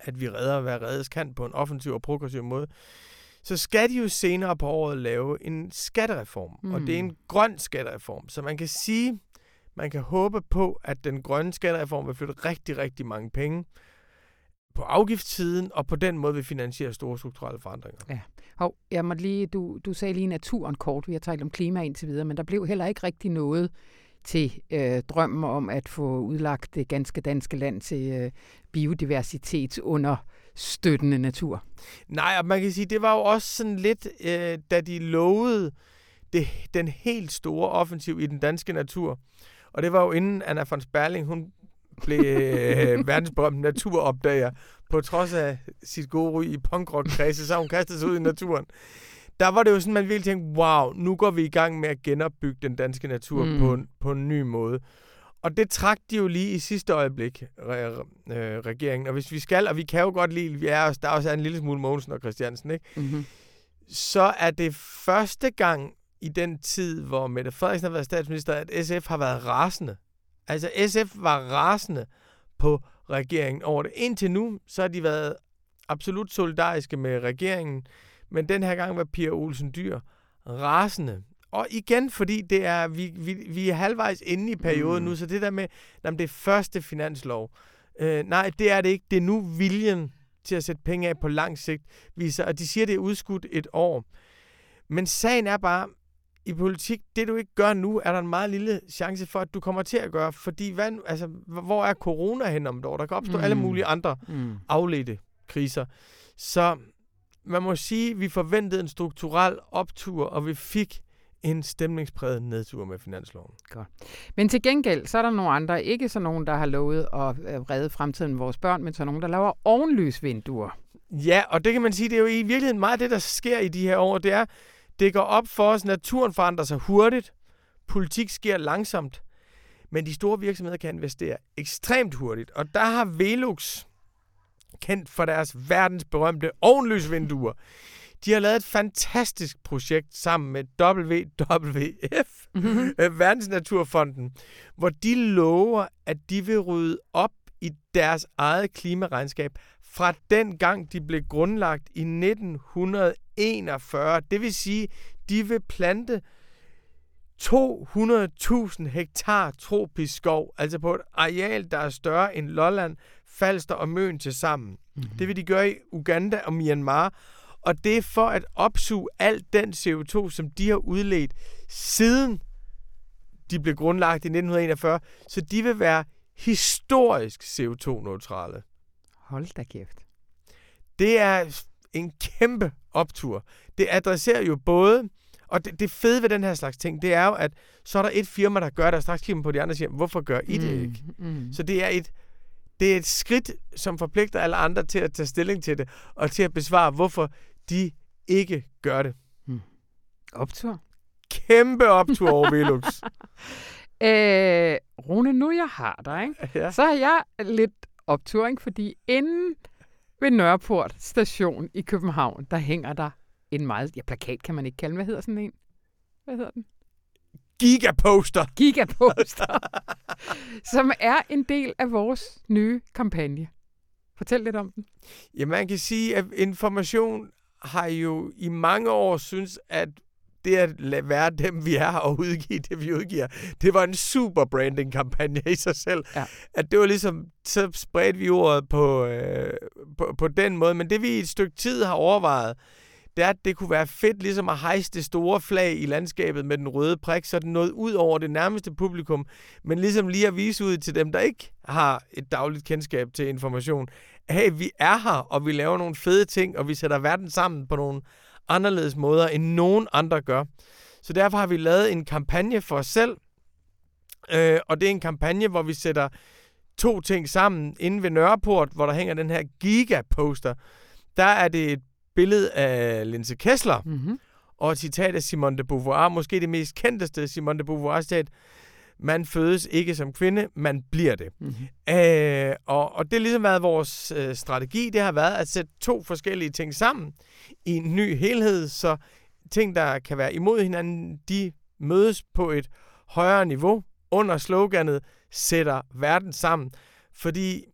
at vi redder, hvad reddes kan på en offensiv og progressiv måde, så skal de jo senere på året lave en skattereform. Mm. Og det er en mm. grøn skattereform. Så man kan sige, man kan håbe på, at den grønne skattereform vil flytte rigtig, rigtig mange penge på afgiftssiden, og på den måde vil finansiere store strukturelle forandringer. Ja. Hov, jeg må lige, du, du sagde lige naturen kort, vi har talt om klima indtil videre, men der blev heller ikke rigtig noget til øh, drømmen om at få udlagt det ganske danske land til øh, biodiversitet under støttende natur. Nej, og man kan sige, det var jo også sådan lidt, øh, da de lovede det, den helt store offensiv i den danske natur. Og det var jo inden Anna von Sperling, hun blev øh, verdensberømt naturopdager. På trods af sit gode ry i punkrock-kredse, så hun kastet sig ud i naturen. Der var det jo sådan, man ville tænke, wow, nu går vi i gang med at genopbygge den danske natur mm. på, en, på en ny måde. Og det trak de jo lige i sidste øjeblik, re- øh, regeringen. Og hvis vi skal, og vi kan jo godt lide, vi er, der er også en lille smule Mogensen og Christiansen, ikke? Mm-hmm. så er det første gang i den tid, hvor Mette Frederiksen har været statsminister, at SF har været rasende Altså SF var rasende på regeringen over det. Indtil nu, så har de været absolut solidariske med regeringen, men den her gang var Pia Olsen Dyr rasende. Og igen, fordi det er, vi, vi, vi er halvvejs inde i perioden mm. nu, så det der med, at det er første finanslov, øh, nej, det er det ikke. Det er nu viljen til at sætte penge af på lang sigt viser, og de siger, det er udskudt et år. Men sagen er bare, i politik, det du ikke gør nu, er der en meget lille chance for, at du kommer til at gøre. Fordi hvad, altså, hvor er corona hen om et år? Der kan opstå mm. alle mulige andre mm. afledte kriser. Så man må sige, at vi forventede en strukturel optur, og vi fik en stemningspræget nedtur med finansloven. Godt. Men til gengæld, så er der nogle andre, ikke så nogen, der har lovet at øh, redde fremtiden med vores børn, men så nogen, der laver ovenlysvinduer. Ja, og det kan man sige, det er jo i virkeligheden meget det, der sker i de her år. Det er, det går op for os, naturen forandrer sig hurtigt, politik sker langsomt, men de store virksomheder kan investere ekstremt hurtigt. Og der har Velux, kendt for deres verdensberømte ovenlysvinduer, de har lavet et fantastisk projekt sammen med WWF, mm-hmm. Verdensnaturfonden, hvor de lover, at de vil rydde op i deres eget klimaregnskab fra den gang de blev grundlagt i 1941. Det vil sige, de vil plante 200.000 hektar tropisk skov, altså på et areal, der er større end Lolland, Falster og Møn til sammen. Mm-hmm. Det vil de gøre i Uganda og Myanmar, og det er for at opsuge al den CO2, som de har udledt siden de blev grundlagt i 1941, så de vil være historisk CO2-neutrale. Hold da kæft. Det er en kæmpe optur. Det adresserer jo både, og det, det fede ved den her slags ting, det er jo, at så er der et firma, der gør det, og straks kigger på de andre og siger, hvorfor gør I det mm, ikke? Mm. Så det er et det er et skridt, som forpligter alle andre til at tage stilling til det, og til at besvare, hvorfor de ikke gør det. Mm. Optur? Kæmpe optur over Velux. øh, Rune, nu jeg har dig, ikke? Ja. så har jeg lidt optur, ikke? fordi inden ved Nørreport station i København, der hænger der en meget... Ja, plakat kan man ikke kalde Hvad hedder sådan en? Hvad hedder den? Gigaposter. Gigaposter. som er en del af vores nye kampagne. Fortæl lidt om den. Ja, man kan sige, at information har jo i mange år synes, at det at lade være dem, vi er, og udgive det, vi udgiver, det var en super branding-kampagne i sig selv. Ja. At det var ligesom, så spredte vi ordet på, øh, på, på den måde. Men det vi i et stykke tid har overvejet, det er, at det kunne være fedt ligesom at hejse det store flag i landskabet med den røde prik, så den nåede ud over det nærmeste publikum, men ligesom lige at vise ud til dem, der ikke har et dagligt kendskab til information. Hey, vi er her, og vi laver nogle fede ting, og vi sætter verden sammen på nogle anderledes måder, end nogen andre gør. Så derfor har vi lavet en kampagne for os selv, øh, og det er en kampagne, hvor vi sætter to ting sammen. Inde ved Nørreport, hvor der hænger den her gigaposter, der er det et billede af Linse Kessler, mm-hmm. og et citat af Simone de Beauvoir, måske det mest kendteste Simone de Beauvoir citat, man fødes ikke som kvinde, man bliver det. Mm-hmm. Øh, og, og det har ligesom været vores øh, strategi, det har været at sætte to forskellige ting sammen i en ny helhed, så ting, der kan være imod hinanden, de mødes på et højere niveau under sloganet sætter verden sammen. Fordi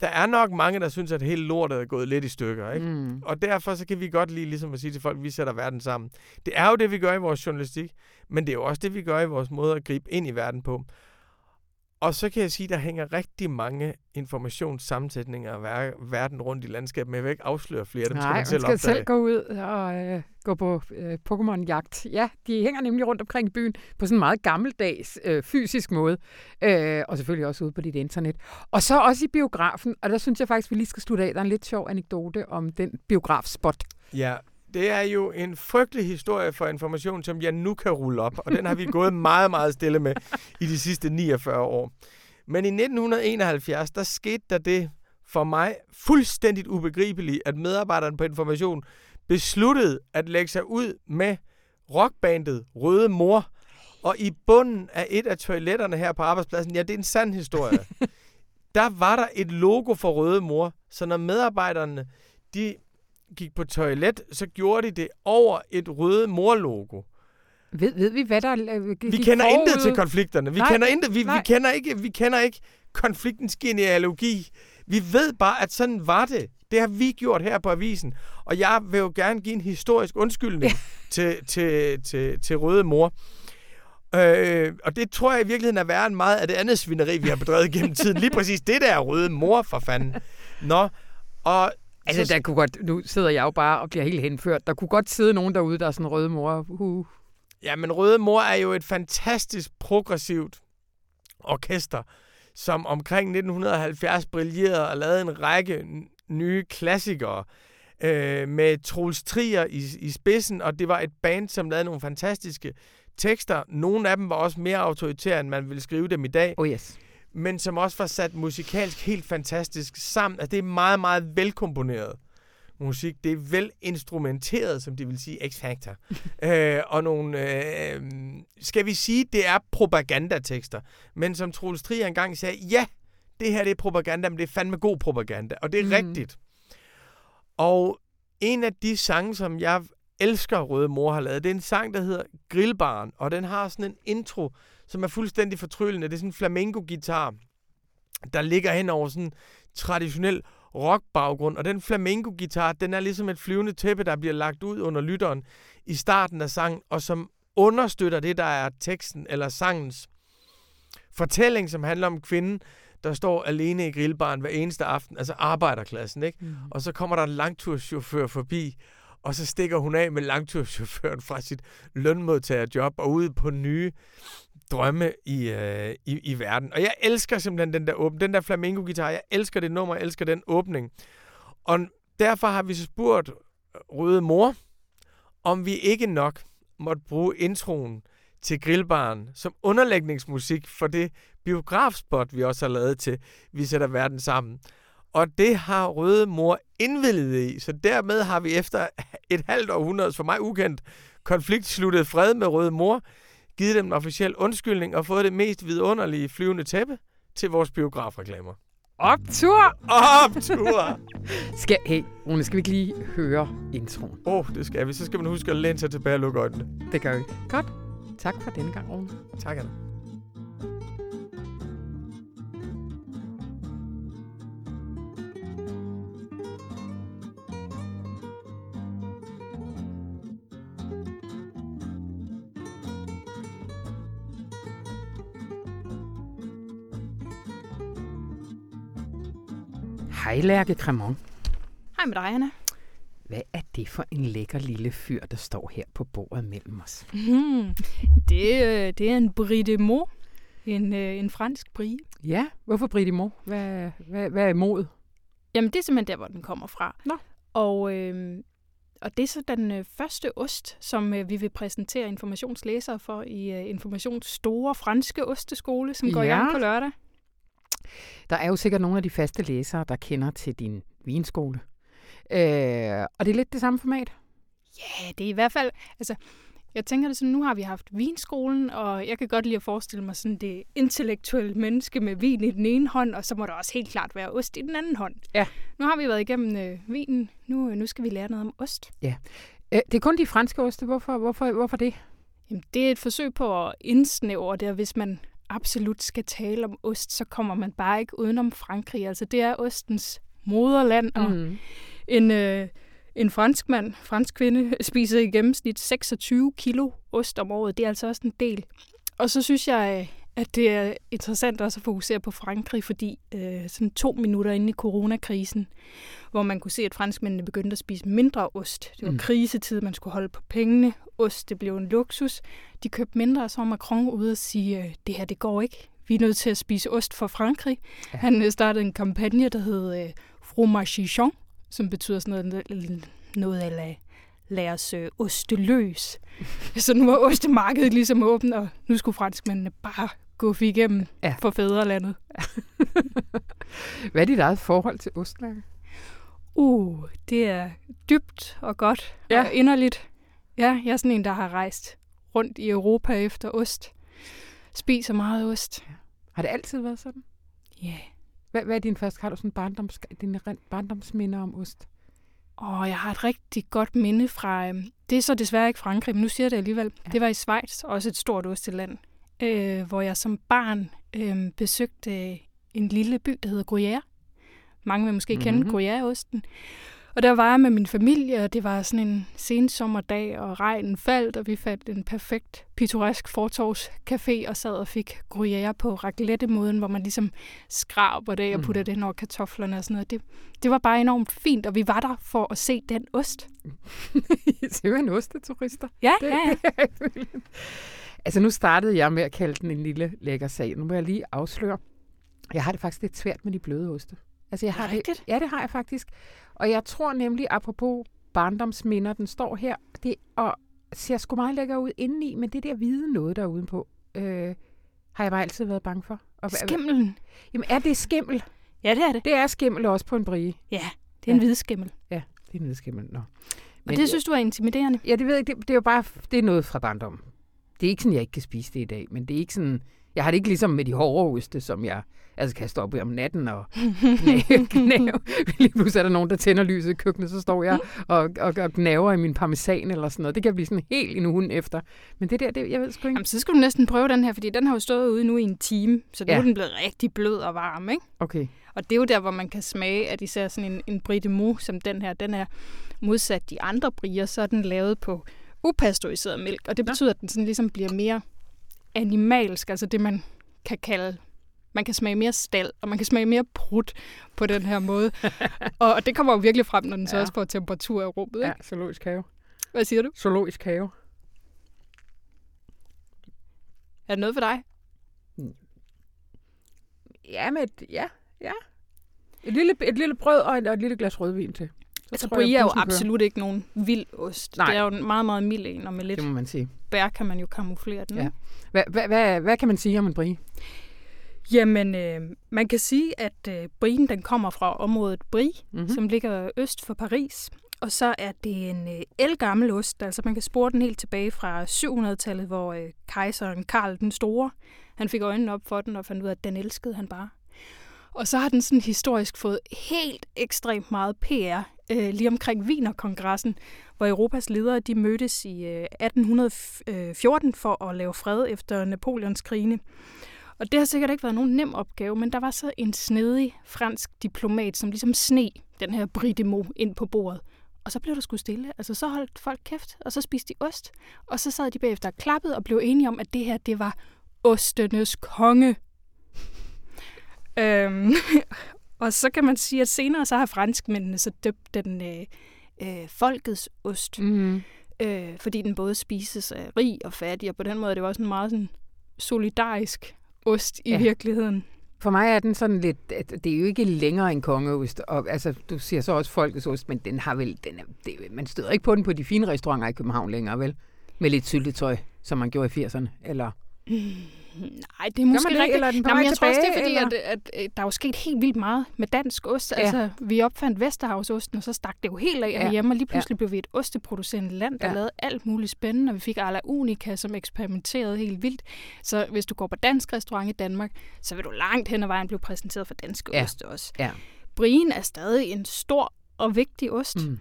der er nok mange, der synes, at hele lortet er gået lidt i stykker. Ikke? Mm. Og derfor så kan vi godt lige ligesom at sige til folk, at vi sætter verden sammen. Det er jo det, vi gør i vores journalistik, men det er jo også det, vi gør i vores måde at gribe ind i verden på. Og så kan jeg sige, at der hænger rigtig mange informationssammensætninger af verden rundt i landskabet, men jeg vil ikke afsløre flere. Dem Nej, skal man selv, skal selv gå ud og øh, gå på øh, Pokémon-jagt. Ja, de hænger nemlig rundt omkring i byen på sådan en meget gammeldags øh, fysisk måde. Øh, og selvfølgelig også ude på dit internet. Og så også i biografen, og der synes jeg faktisk, vi lige skal slutte af. Der er en lidt sjov anekdote om den biografspot. Ja, det er jo en frygtelig historie for information, som jeg nu kan rulle op, og den har vi gået meget, meget stille med i de sidste 49 år. Men i 1971, der skete der det for mig fuldstændigt ubegribeligt, at medarbejderne på Information besluttede at lægge sig ud med rockbandet Røde Mor, og i bunden af et af toiletterne her på arbejdspladsen, ja, det er en sand historie, der var der et logo for Røde Mor, så når medarbejderne de gik på toilet, så gjorde de det over et røde morlogo. Ved, ved vi, hvad der Vi kender forud? intet til konflikterne. Vi nej, kender intet. Vi, vi, kender ikke, vi kender ikke konfliktens genealogi. Vi ved bare, at sådan var det. Det har vi gjort her på avisen. Og jeg vil jo gerne give en historisk undskyldning ja. til, til, til, til Røde Mor. Øh, og det tror jeg i virkeligheden er værre end meget af det andet svineri, vi har bedrevet gennem tiden. Lige præcis det der Røde Mor, for fanden. Nå, og Altså, så... der kunne godt, nu sidder jeg jo bare og bliver helt henført. Der kunne godt sidde nogen derude, der er sådan røde mor. Uh. Ja, men Røde Mor er jo et fantastisk progressivt orkester, som omkring 1970 brillerede og lavede en række nye klassikere øh, med Troels Trier i, i spidsen, og det var et band, som lavede nogle fantastiske tekster. Nogle af dem var også mere autoritære, end man ville skrive dem i dag. Oh yes men som også var sat musikalsk helt fantastisk sammen. Altså, det er meget, meget velkomponeret musik. Det er vel instrumenteret, som det vil sige, X-Factor. øh, og nogle, øh, skal vi sige, det er propagandatekster. Men som Troels Trier engang sagde, ja, det her det er propaganda, men det er fandme god propaganda. Og det er mm. rigtigt. Og en af de sange, som jeg elsker Røde Mor har lavet, det er en sang, der hedder Grillbaren. Og den har sådan en intro, som er fuldstændig fortryllende. Det er sådan en flamenco-gitar, der ligger hen over sådan en traditionel rock-baggrund. Og den flamenco-gitar, den er ligesom et flyvende tæppe, der bliver lagt ud under lytteren i starten af sangen, og som understøtter det, der er teksten eller sangens fortælling, som handler om kvinden, der står alene i grillbaren hver eneste aften, altså arbejderklassen, ikke? Mm. Og så kommer der en langturschauffør forbi, og så stikker hun af med langturschaufføren fra sit lønmodtagerjob og ud på nye drømme i, øh, i, i verden. Og jeg elsker simpelthen den der åbning, den der flamenco-gitar. Jeg elsker det nummer, jeg elsker den åbning. Og derfor har vi så spurgt øh, Røde Mor, om vi ikke nok måtte bruge introen til Grillbaren som underlægningsmusik for det biografspot, vi også har lavet til Vi sætter verden sammen. Og det har Røde Mor indvilliget i, så dermed har vi efter et halvt århundredes for mig ukendt, konflikt sluttet fred med Røde Mor, givet dem en officiel undskyldning og fået det mest vidunderlige flyvende tæppe til vores biografreklamer. Optur! Optur! skal, hey, Rune, skal vi ikke lige høre introen? Åh, oh, det skal vi. Så skal man huske at læne sig tilbage og lukke øjnene. Det gør vi. Godt. Tak for denne gang, Rune. Tak, Anna. Hej, Lærke Cremon. Hej med dig, Anna. Hvad er det for en lækker lille fyr, der står her på bordet mellem os? Mm, det, øh, det er en brie de Meaux. En, øh, en fransk brie. Ja, hvorfor brie de Meaux? Hvad, hvad, hvad er mod? Jamen, det er simpelthen der, hvor den kommer fra. Nå. Og, øh, og det er så den øh, første ost, som øh, vi vil præsentere informationslæsere for i øh, Informations store franske osteskole, som går Ja. i gang på lørdag. Der er jo sikkert nogle af de faste læsere, der kender til din vinskole. Øh, og det er lidt det samme format. Ja, det er i hvert fald... Altså, jeg tænker det sådan, nu har vi haft vinskolen, og jeg kan godt lide at forestille mig sådan det intellektuelle menneske med vin i den ene hånd, og så må der også helt klart være ost i den anden hånd. Ja. Nu har vi været igennem øh, vinen, nu, øh, nu skal vi lære noget om ost. Øh, det er kun de franske oste. Hvorfor, hvorfor, hvorfor det? Jamen, det er et forsøg på at indsnævre det, og hvis man absolut skal tale om ost, så kommer man bare ikke udenom Frankrig. Altså, det er ostens moderland, og Mm. en, øh, en fransk mand, fransk kvinde, spiser i gennemsnit 26 kilo ost om året. Det er altså også en del. Og så synes jeg, øh, at det er interessant også at fokusere på Frankrig, fordi øh, sådan to minutter inde i coronakrisen, hvor man kunne se, at franskmændene begyndte at spise mindre ost. Det var Mm. krisetid, man skulle holde på pengene. Ost, det blev en luksus. De købte mindre, og så var Macron ude og sige, øh, det her, det går ikke. Vi er nødt til at spise ost for Frankrig. Ja. Han øh, startede en kampagne, der hed øh, Fromagichon, som betyder sådan noget, noget af lad, lad os øh, oste løs. Så nu var ostemarkedet ligesom åbent, og nu skulle franskmændene bare gå igennem Ja. ja. for fædrelandet. Hvad er dit eget forhold til ost, Lærke? Uh, det er dybt og godt Ja. ja. og inderligt. Ja, jeg er sådan en, der har rejst rundt i Europa efter ost. Spiser meget ost. Har det altid været sådan? Ja. Yeah. Hvad, hvad er din første, har du sådan barndoms, dine barndomsminder om ost? Og jeg har et rigtig godt minde fra, øhm, det er så desværre ikke Frankrig, men nu siger jeg det alligevel. Ja. Ja. Det var i Schweiz, også et stort osteland, øh, hvor jeg som barn øh, besøgte en lille by, der hedder Gruyère. Mange vil måske mm-hmm. kende Mhm. Gruyère-osten. Og der var jeg med min familie, og det var sådan en sensommerdag, og regnen faldt, og vi fandt en perfekt pittoresk fortovscafé og sad og fik Gruyère på raclette-måden, hvor man ligesom skraber det og Mhm. putter det hen over kartoflerne og sådan noget. Det, det var bare enormt fint, og vi var der for at se den ost. Simpelthen osteturister. Ja, Det, ja, ja. det altså nu startede jeg med at kalde den en lille lækker sag. Nu må jeg lige afsløre. Jeg har det faktisk lidt svært med de bløde oste. Altså jeg har det, Rigtigt? ja, det har jeg faktisk. Og jeg tror nemlig, apropos barndomsminder, den står her, det og ser sgu meget lækker ud indeni, men det der hvide noget der er udenpå, øh, har jeg bare altid været bange for. Og, Skimmelen. Jamen er det skimmel? Ja, det er det. Det er skimmel også på en brie. Ja, det er en Ja. hvid skimmel. Ja, det er en hvid skimmel. Nå. Og det synes du er intimiderende? Ja, det ved jeg. Det, det er jo bare det er noget fra barndommen. Det er ikke sådan, jeg ikke kan spise det i dag, men det er ikke sådan... Jeg har det ikke ligesom med de hårde oste, som jeg altså kan stå op om natten og knæve. knæve. Lige pludselig er der nogen, der tænder lyset i køkkenet, så står jeg og, og, og gnaver i min parmesan eller sådan noget. Det kan blive sådan helt en uge efter. Men det der, det, jeg ved sgu ikke. Jamen, så skal du næsten prøve den her, fordi den har jo stået ude nu i en time, så nu Ja. er den blevet rigtig blød og varm, ikke? Okay. Og det er jo der, hvor man kan smage, at især sådan en, en brie de Meaux, som den her, den er modsat de andre brier, så er den lavet på upasteuriseret mælk, og det betyder, at den sådan ligesom bliver mere animalsk, altså det, man kan kalde man kan smage mere stald, og man kan smage mere prut på den her måde. og, og det kommer jo virkelig frem, når den så Ja. også får temperatur i rummet. Ikke? Ja, zoologisk have. Hvad siger du? Zoologisk have. Er det noget for dig? Ja, med et, ja, ja. Et lille, et lille brød og et, og et lille glas rødvin til. Så Altså, tror brie er jo absolut ikke nogen vild ost. Nej. Det er jo en meget, meget mild en, og med lidt Det må man sige. bær kan man jo kamuflere den. Ja. Hvad, hvad, hvad, hvad kan man sige om en brie? Jamen, øh, man kan sige, at øh, brien den kommer fra området Brie, Mhm. mm-hmm. som ligger øst for Paris. og så er det en øh, elgammel ost. Altså man kan spore den helt tilbage fra 700-tallet, hvor øh, kejseren Karl den Store, han fik øjnene op for den og fandt ud af, at den elskede han bare. Og så har den sådan historisk fået helt ekstremt meget PR øh, lige omkring Wienerkongressen, hvor Europas ledere de mødtes i øh, 1814 øh, for at lave fred efter Napoleons krigene. Og det har sikkert ikke været nogen nem opgave, men der var så en snedig fransk diplomat, som ligesom sne den her Bridemo ind på bordet. Og så blev der sgu stille. Altså, så holdt folk kæft, og så spiste de ost. Og så sad de bagefter og klappede og blev enige om, at det her, det var ostenes konge øhm, og så kan man sige, at senere så har franskmændene så døbt den øh, øh, folkets ost. Mm. Øh, fordi den både spises af rig og fattig, og på den måde er det også en meget sådan solidarisk ost i ja. virkeligheden. For mig er den sådan lidt, at det er jo ikke længere en kongeost. Og, altså, du siger så også folkets ost, men den har vel, den er, det, man støder ikke på den på de fine restauranter i København længere, vel? Med lidt syltetøj, som man gjorde i 80'erne, eller? Mm. Nej, det er måske det, rigtigt. Eller den Nej, men jeg tilbage, tror også, det er fordi, at, at, at der er jo sket helt vildt meget med dansk ost. Ja. Altså, vi opfandt Vesterhavsosten, og så stak det jo helt af ja. hjemme, og lige pludselig ja. blev vi et osteproducerende land, der ja. lavede alt muligt spændende, og vi fik Arla Unica, som eksperimenterede helt vildt. Så hvis du går på dansk restaurant i Danmark, så vil du langt hen ad vejen blive præsenteret for dansk ja. ost også. Ja. Brien er stadig en stor og vigtig ost, mm.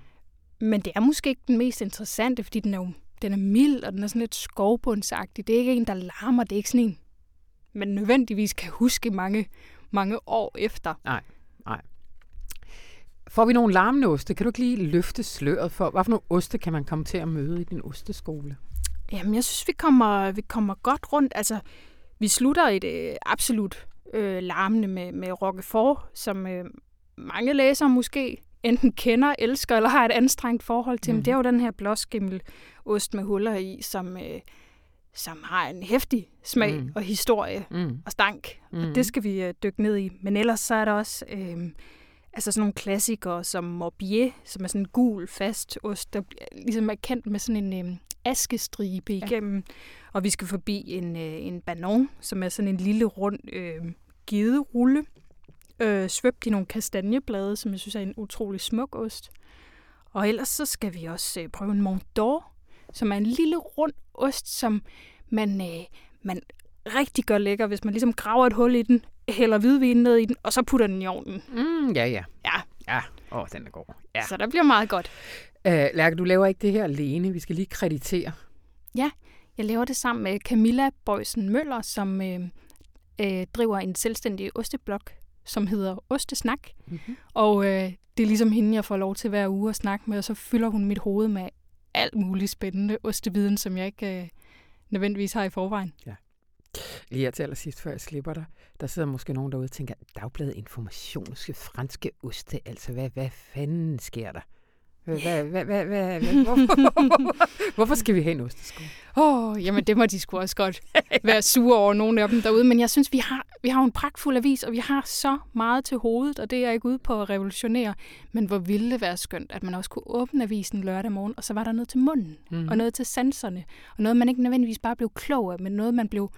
men det er måske ikke den mest interessante, fordi den er jo den er mild, og den er sådan lidt skovbundsagtig. Det er ikke en, der larmer. Det er ikke sådan en, man nødvendigvis kan huske mange, mange år efter. Nej, nej. Får vi nogle larmende oste? Kan du ikke lige løfte sløret for, hvad for nogle oste kan man komme til at møde i din osteskole? Jamen, jeg synes, vi kommer, vi kommer godt rundt. Altså, vi slutter et øh, absolut øh, larmende med, med Roquefort, som øh, mange læsere måske enten kender, elsker eller har et anstrengt forhold til. Mm. Men det er jo den her blåskimmel ost med huller i, som, øh, som har en hæftig smag mm. og historie mm. og stank. Mm. Og det skal vi øh, dykke ned i. Men ellers så er der også øh, altså sådan nogle klassikere som Morbier, som er sådan en gul, fast ost, der ligesom er kendt med sådan en øh, askestribe igennem. Ja. Og vi skal forbi en, øh, en banon, som er sådan en lille rund øh, giderulle, øh, svøbt i nogle kastanjeblade, som jeg synes er en utrolig smuk ost. Og ellers så skal vi også øh, prøve en Mont d'Or, som er en lille rund ost, som man, øh, man rigtig gør lækker, hvis man ligesom graver et hul i den, hælder hvidvin ned i den, og så putter den i ovnen. Mm, ja, ja. Ja. Ja, åh, oh, den er god. Ja. Så der bliver meget godt. Uh, Lærke, du laver ikke det her alene. Vi skal lige kreditere. Ja, jeg laver det sammen med Camilla Bøjsen Møller, som øh, øh, driver en selvstændig osteblok, som hedder Ostesnak. Mm-hmm. Og øh, det er ligesom hende, jeg får lov til hver uge at snakke med, og så fylder hun mit hoved med alt muligt spændende osteviden, som jeg ikke øh, nødvendigvis har i forvejen. Ja. Lige her til allersidst, før jeg slipper dig, der sidder måske nogen derude og tænker, Dagbladet Information, franske oste, altså hvad, hvad fanden sker der? Hvad, hvad, hvad, hvad, hvorfor, hvorfor skal vi have en ostesko? Åh, oh, jamen det må de sgu også godt være sure over nogle af dem derude. Men jeg synes, vi har, vi har en pragtfuld avis, og vi har så meget til hovedet, og det er jeg ikke ude på at revolutionere. Men hvor ville det være skønt, at man også kunne åbne avisen lørdag morgen, og så var der noget til munden, mm. og noget til sanserne, og noget, man ikke nødvendigvis bare blev klog af, men noget, man blev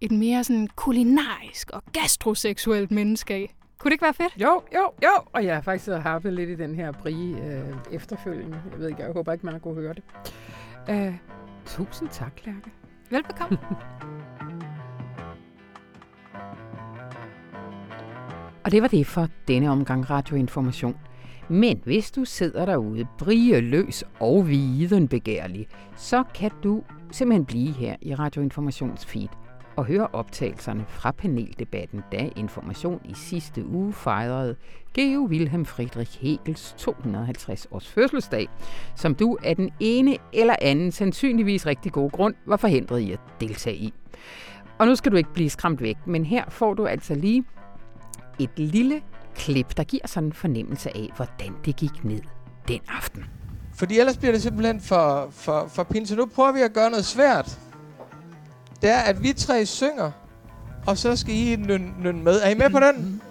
et mere sådan kulinarisk og gastroseksuelt menneske af. Kunne det ikke være fedt? Jo, jo, jo. Og jeg har faktisk harpet lidt i den her brie øh, efterfølgende. Jeg ved ikke, jeg håber ikke, man har kunnet høre det. Uh, tusind tak, Lærke. Velbekomme. og det var det for denne omgang radioinformation. Men hvis du sidder derude, brie løs og viden begærlig, så kan du simpelthen blive her i Radioinformations feed og høre optagelserne fra paneldebatten, da Information i sidste uge fejrede Geo Wilhelm Friedrich Hegels 250 års fødselsdag, som du af den ene eller anden sandsynligvis rigtig god grund var forhindret i at deltage i. Og nu skal du ikke blive skræmt væk, men her får du altså lige et lille klip, der giver sådan en fornemmelse af, hvordan det gik ned den aften. Fordi ellers bliver det simpelthen for, for, for pinse. Nu prøver vi at gøre noget svært det er, at vi tre synger, og så skal I nynne med. Er I med på den?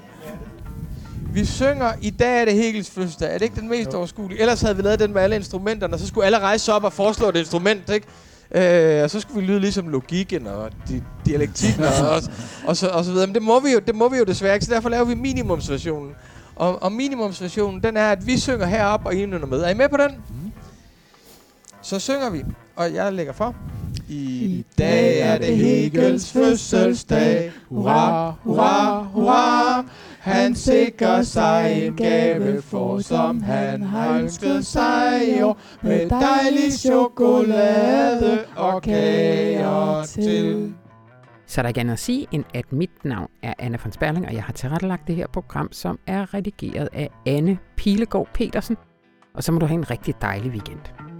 Vi synger, i dag er det Hegels fødselsdag. Er det ikke den mest overskuelige? Ellers havde vi lavet den med alle instrumenterne, og så skulle alle rejse op og foreslå et instrument, ikke? Øh, og så skulle vi lyde ligesom logikken og di- dialektikken og, og, og, så, og så videre. Men det må, vi jo, det må vi jo desværre ikke, så derfor laver vi minimumsversionen. Og, og minimumsversionen, den er, at vi synger herop og I nynner med. Er I med på den? Mm. Så synger vi, og jeg lægger for. I dag er det Hegels fødselsdag. Hurra, hurra, hurra. Han sikrer sig en gave for, som han har ønsket sig i år. Med dejlig chokolade og kager til. Så der er gerne at sige, end at mit navn er Anna von Sperling, og jeg har tilrettelagt det her program, som er redigeret af Anne Pilegaard Petersen. Og så må du have en rigtig dejlig weekend.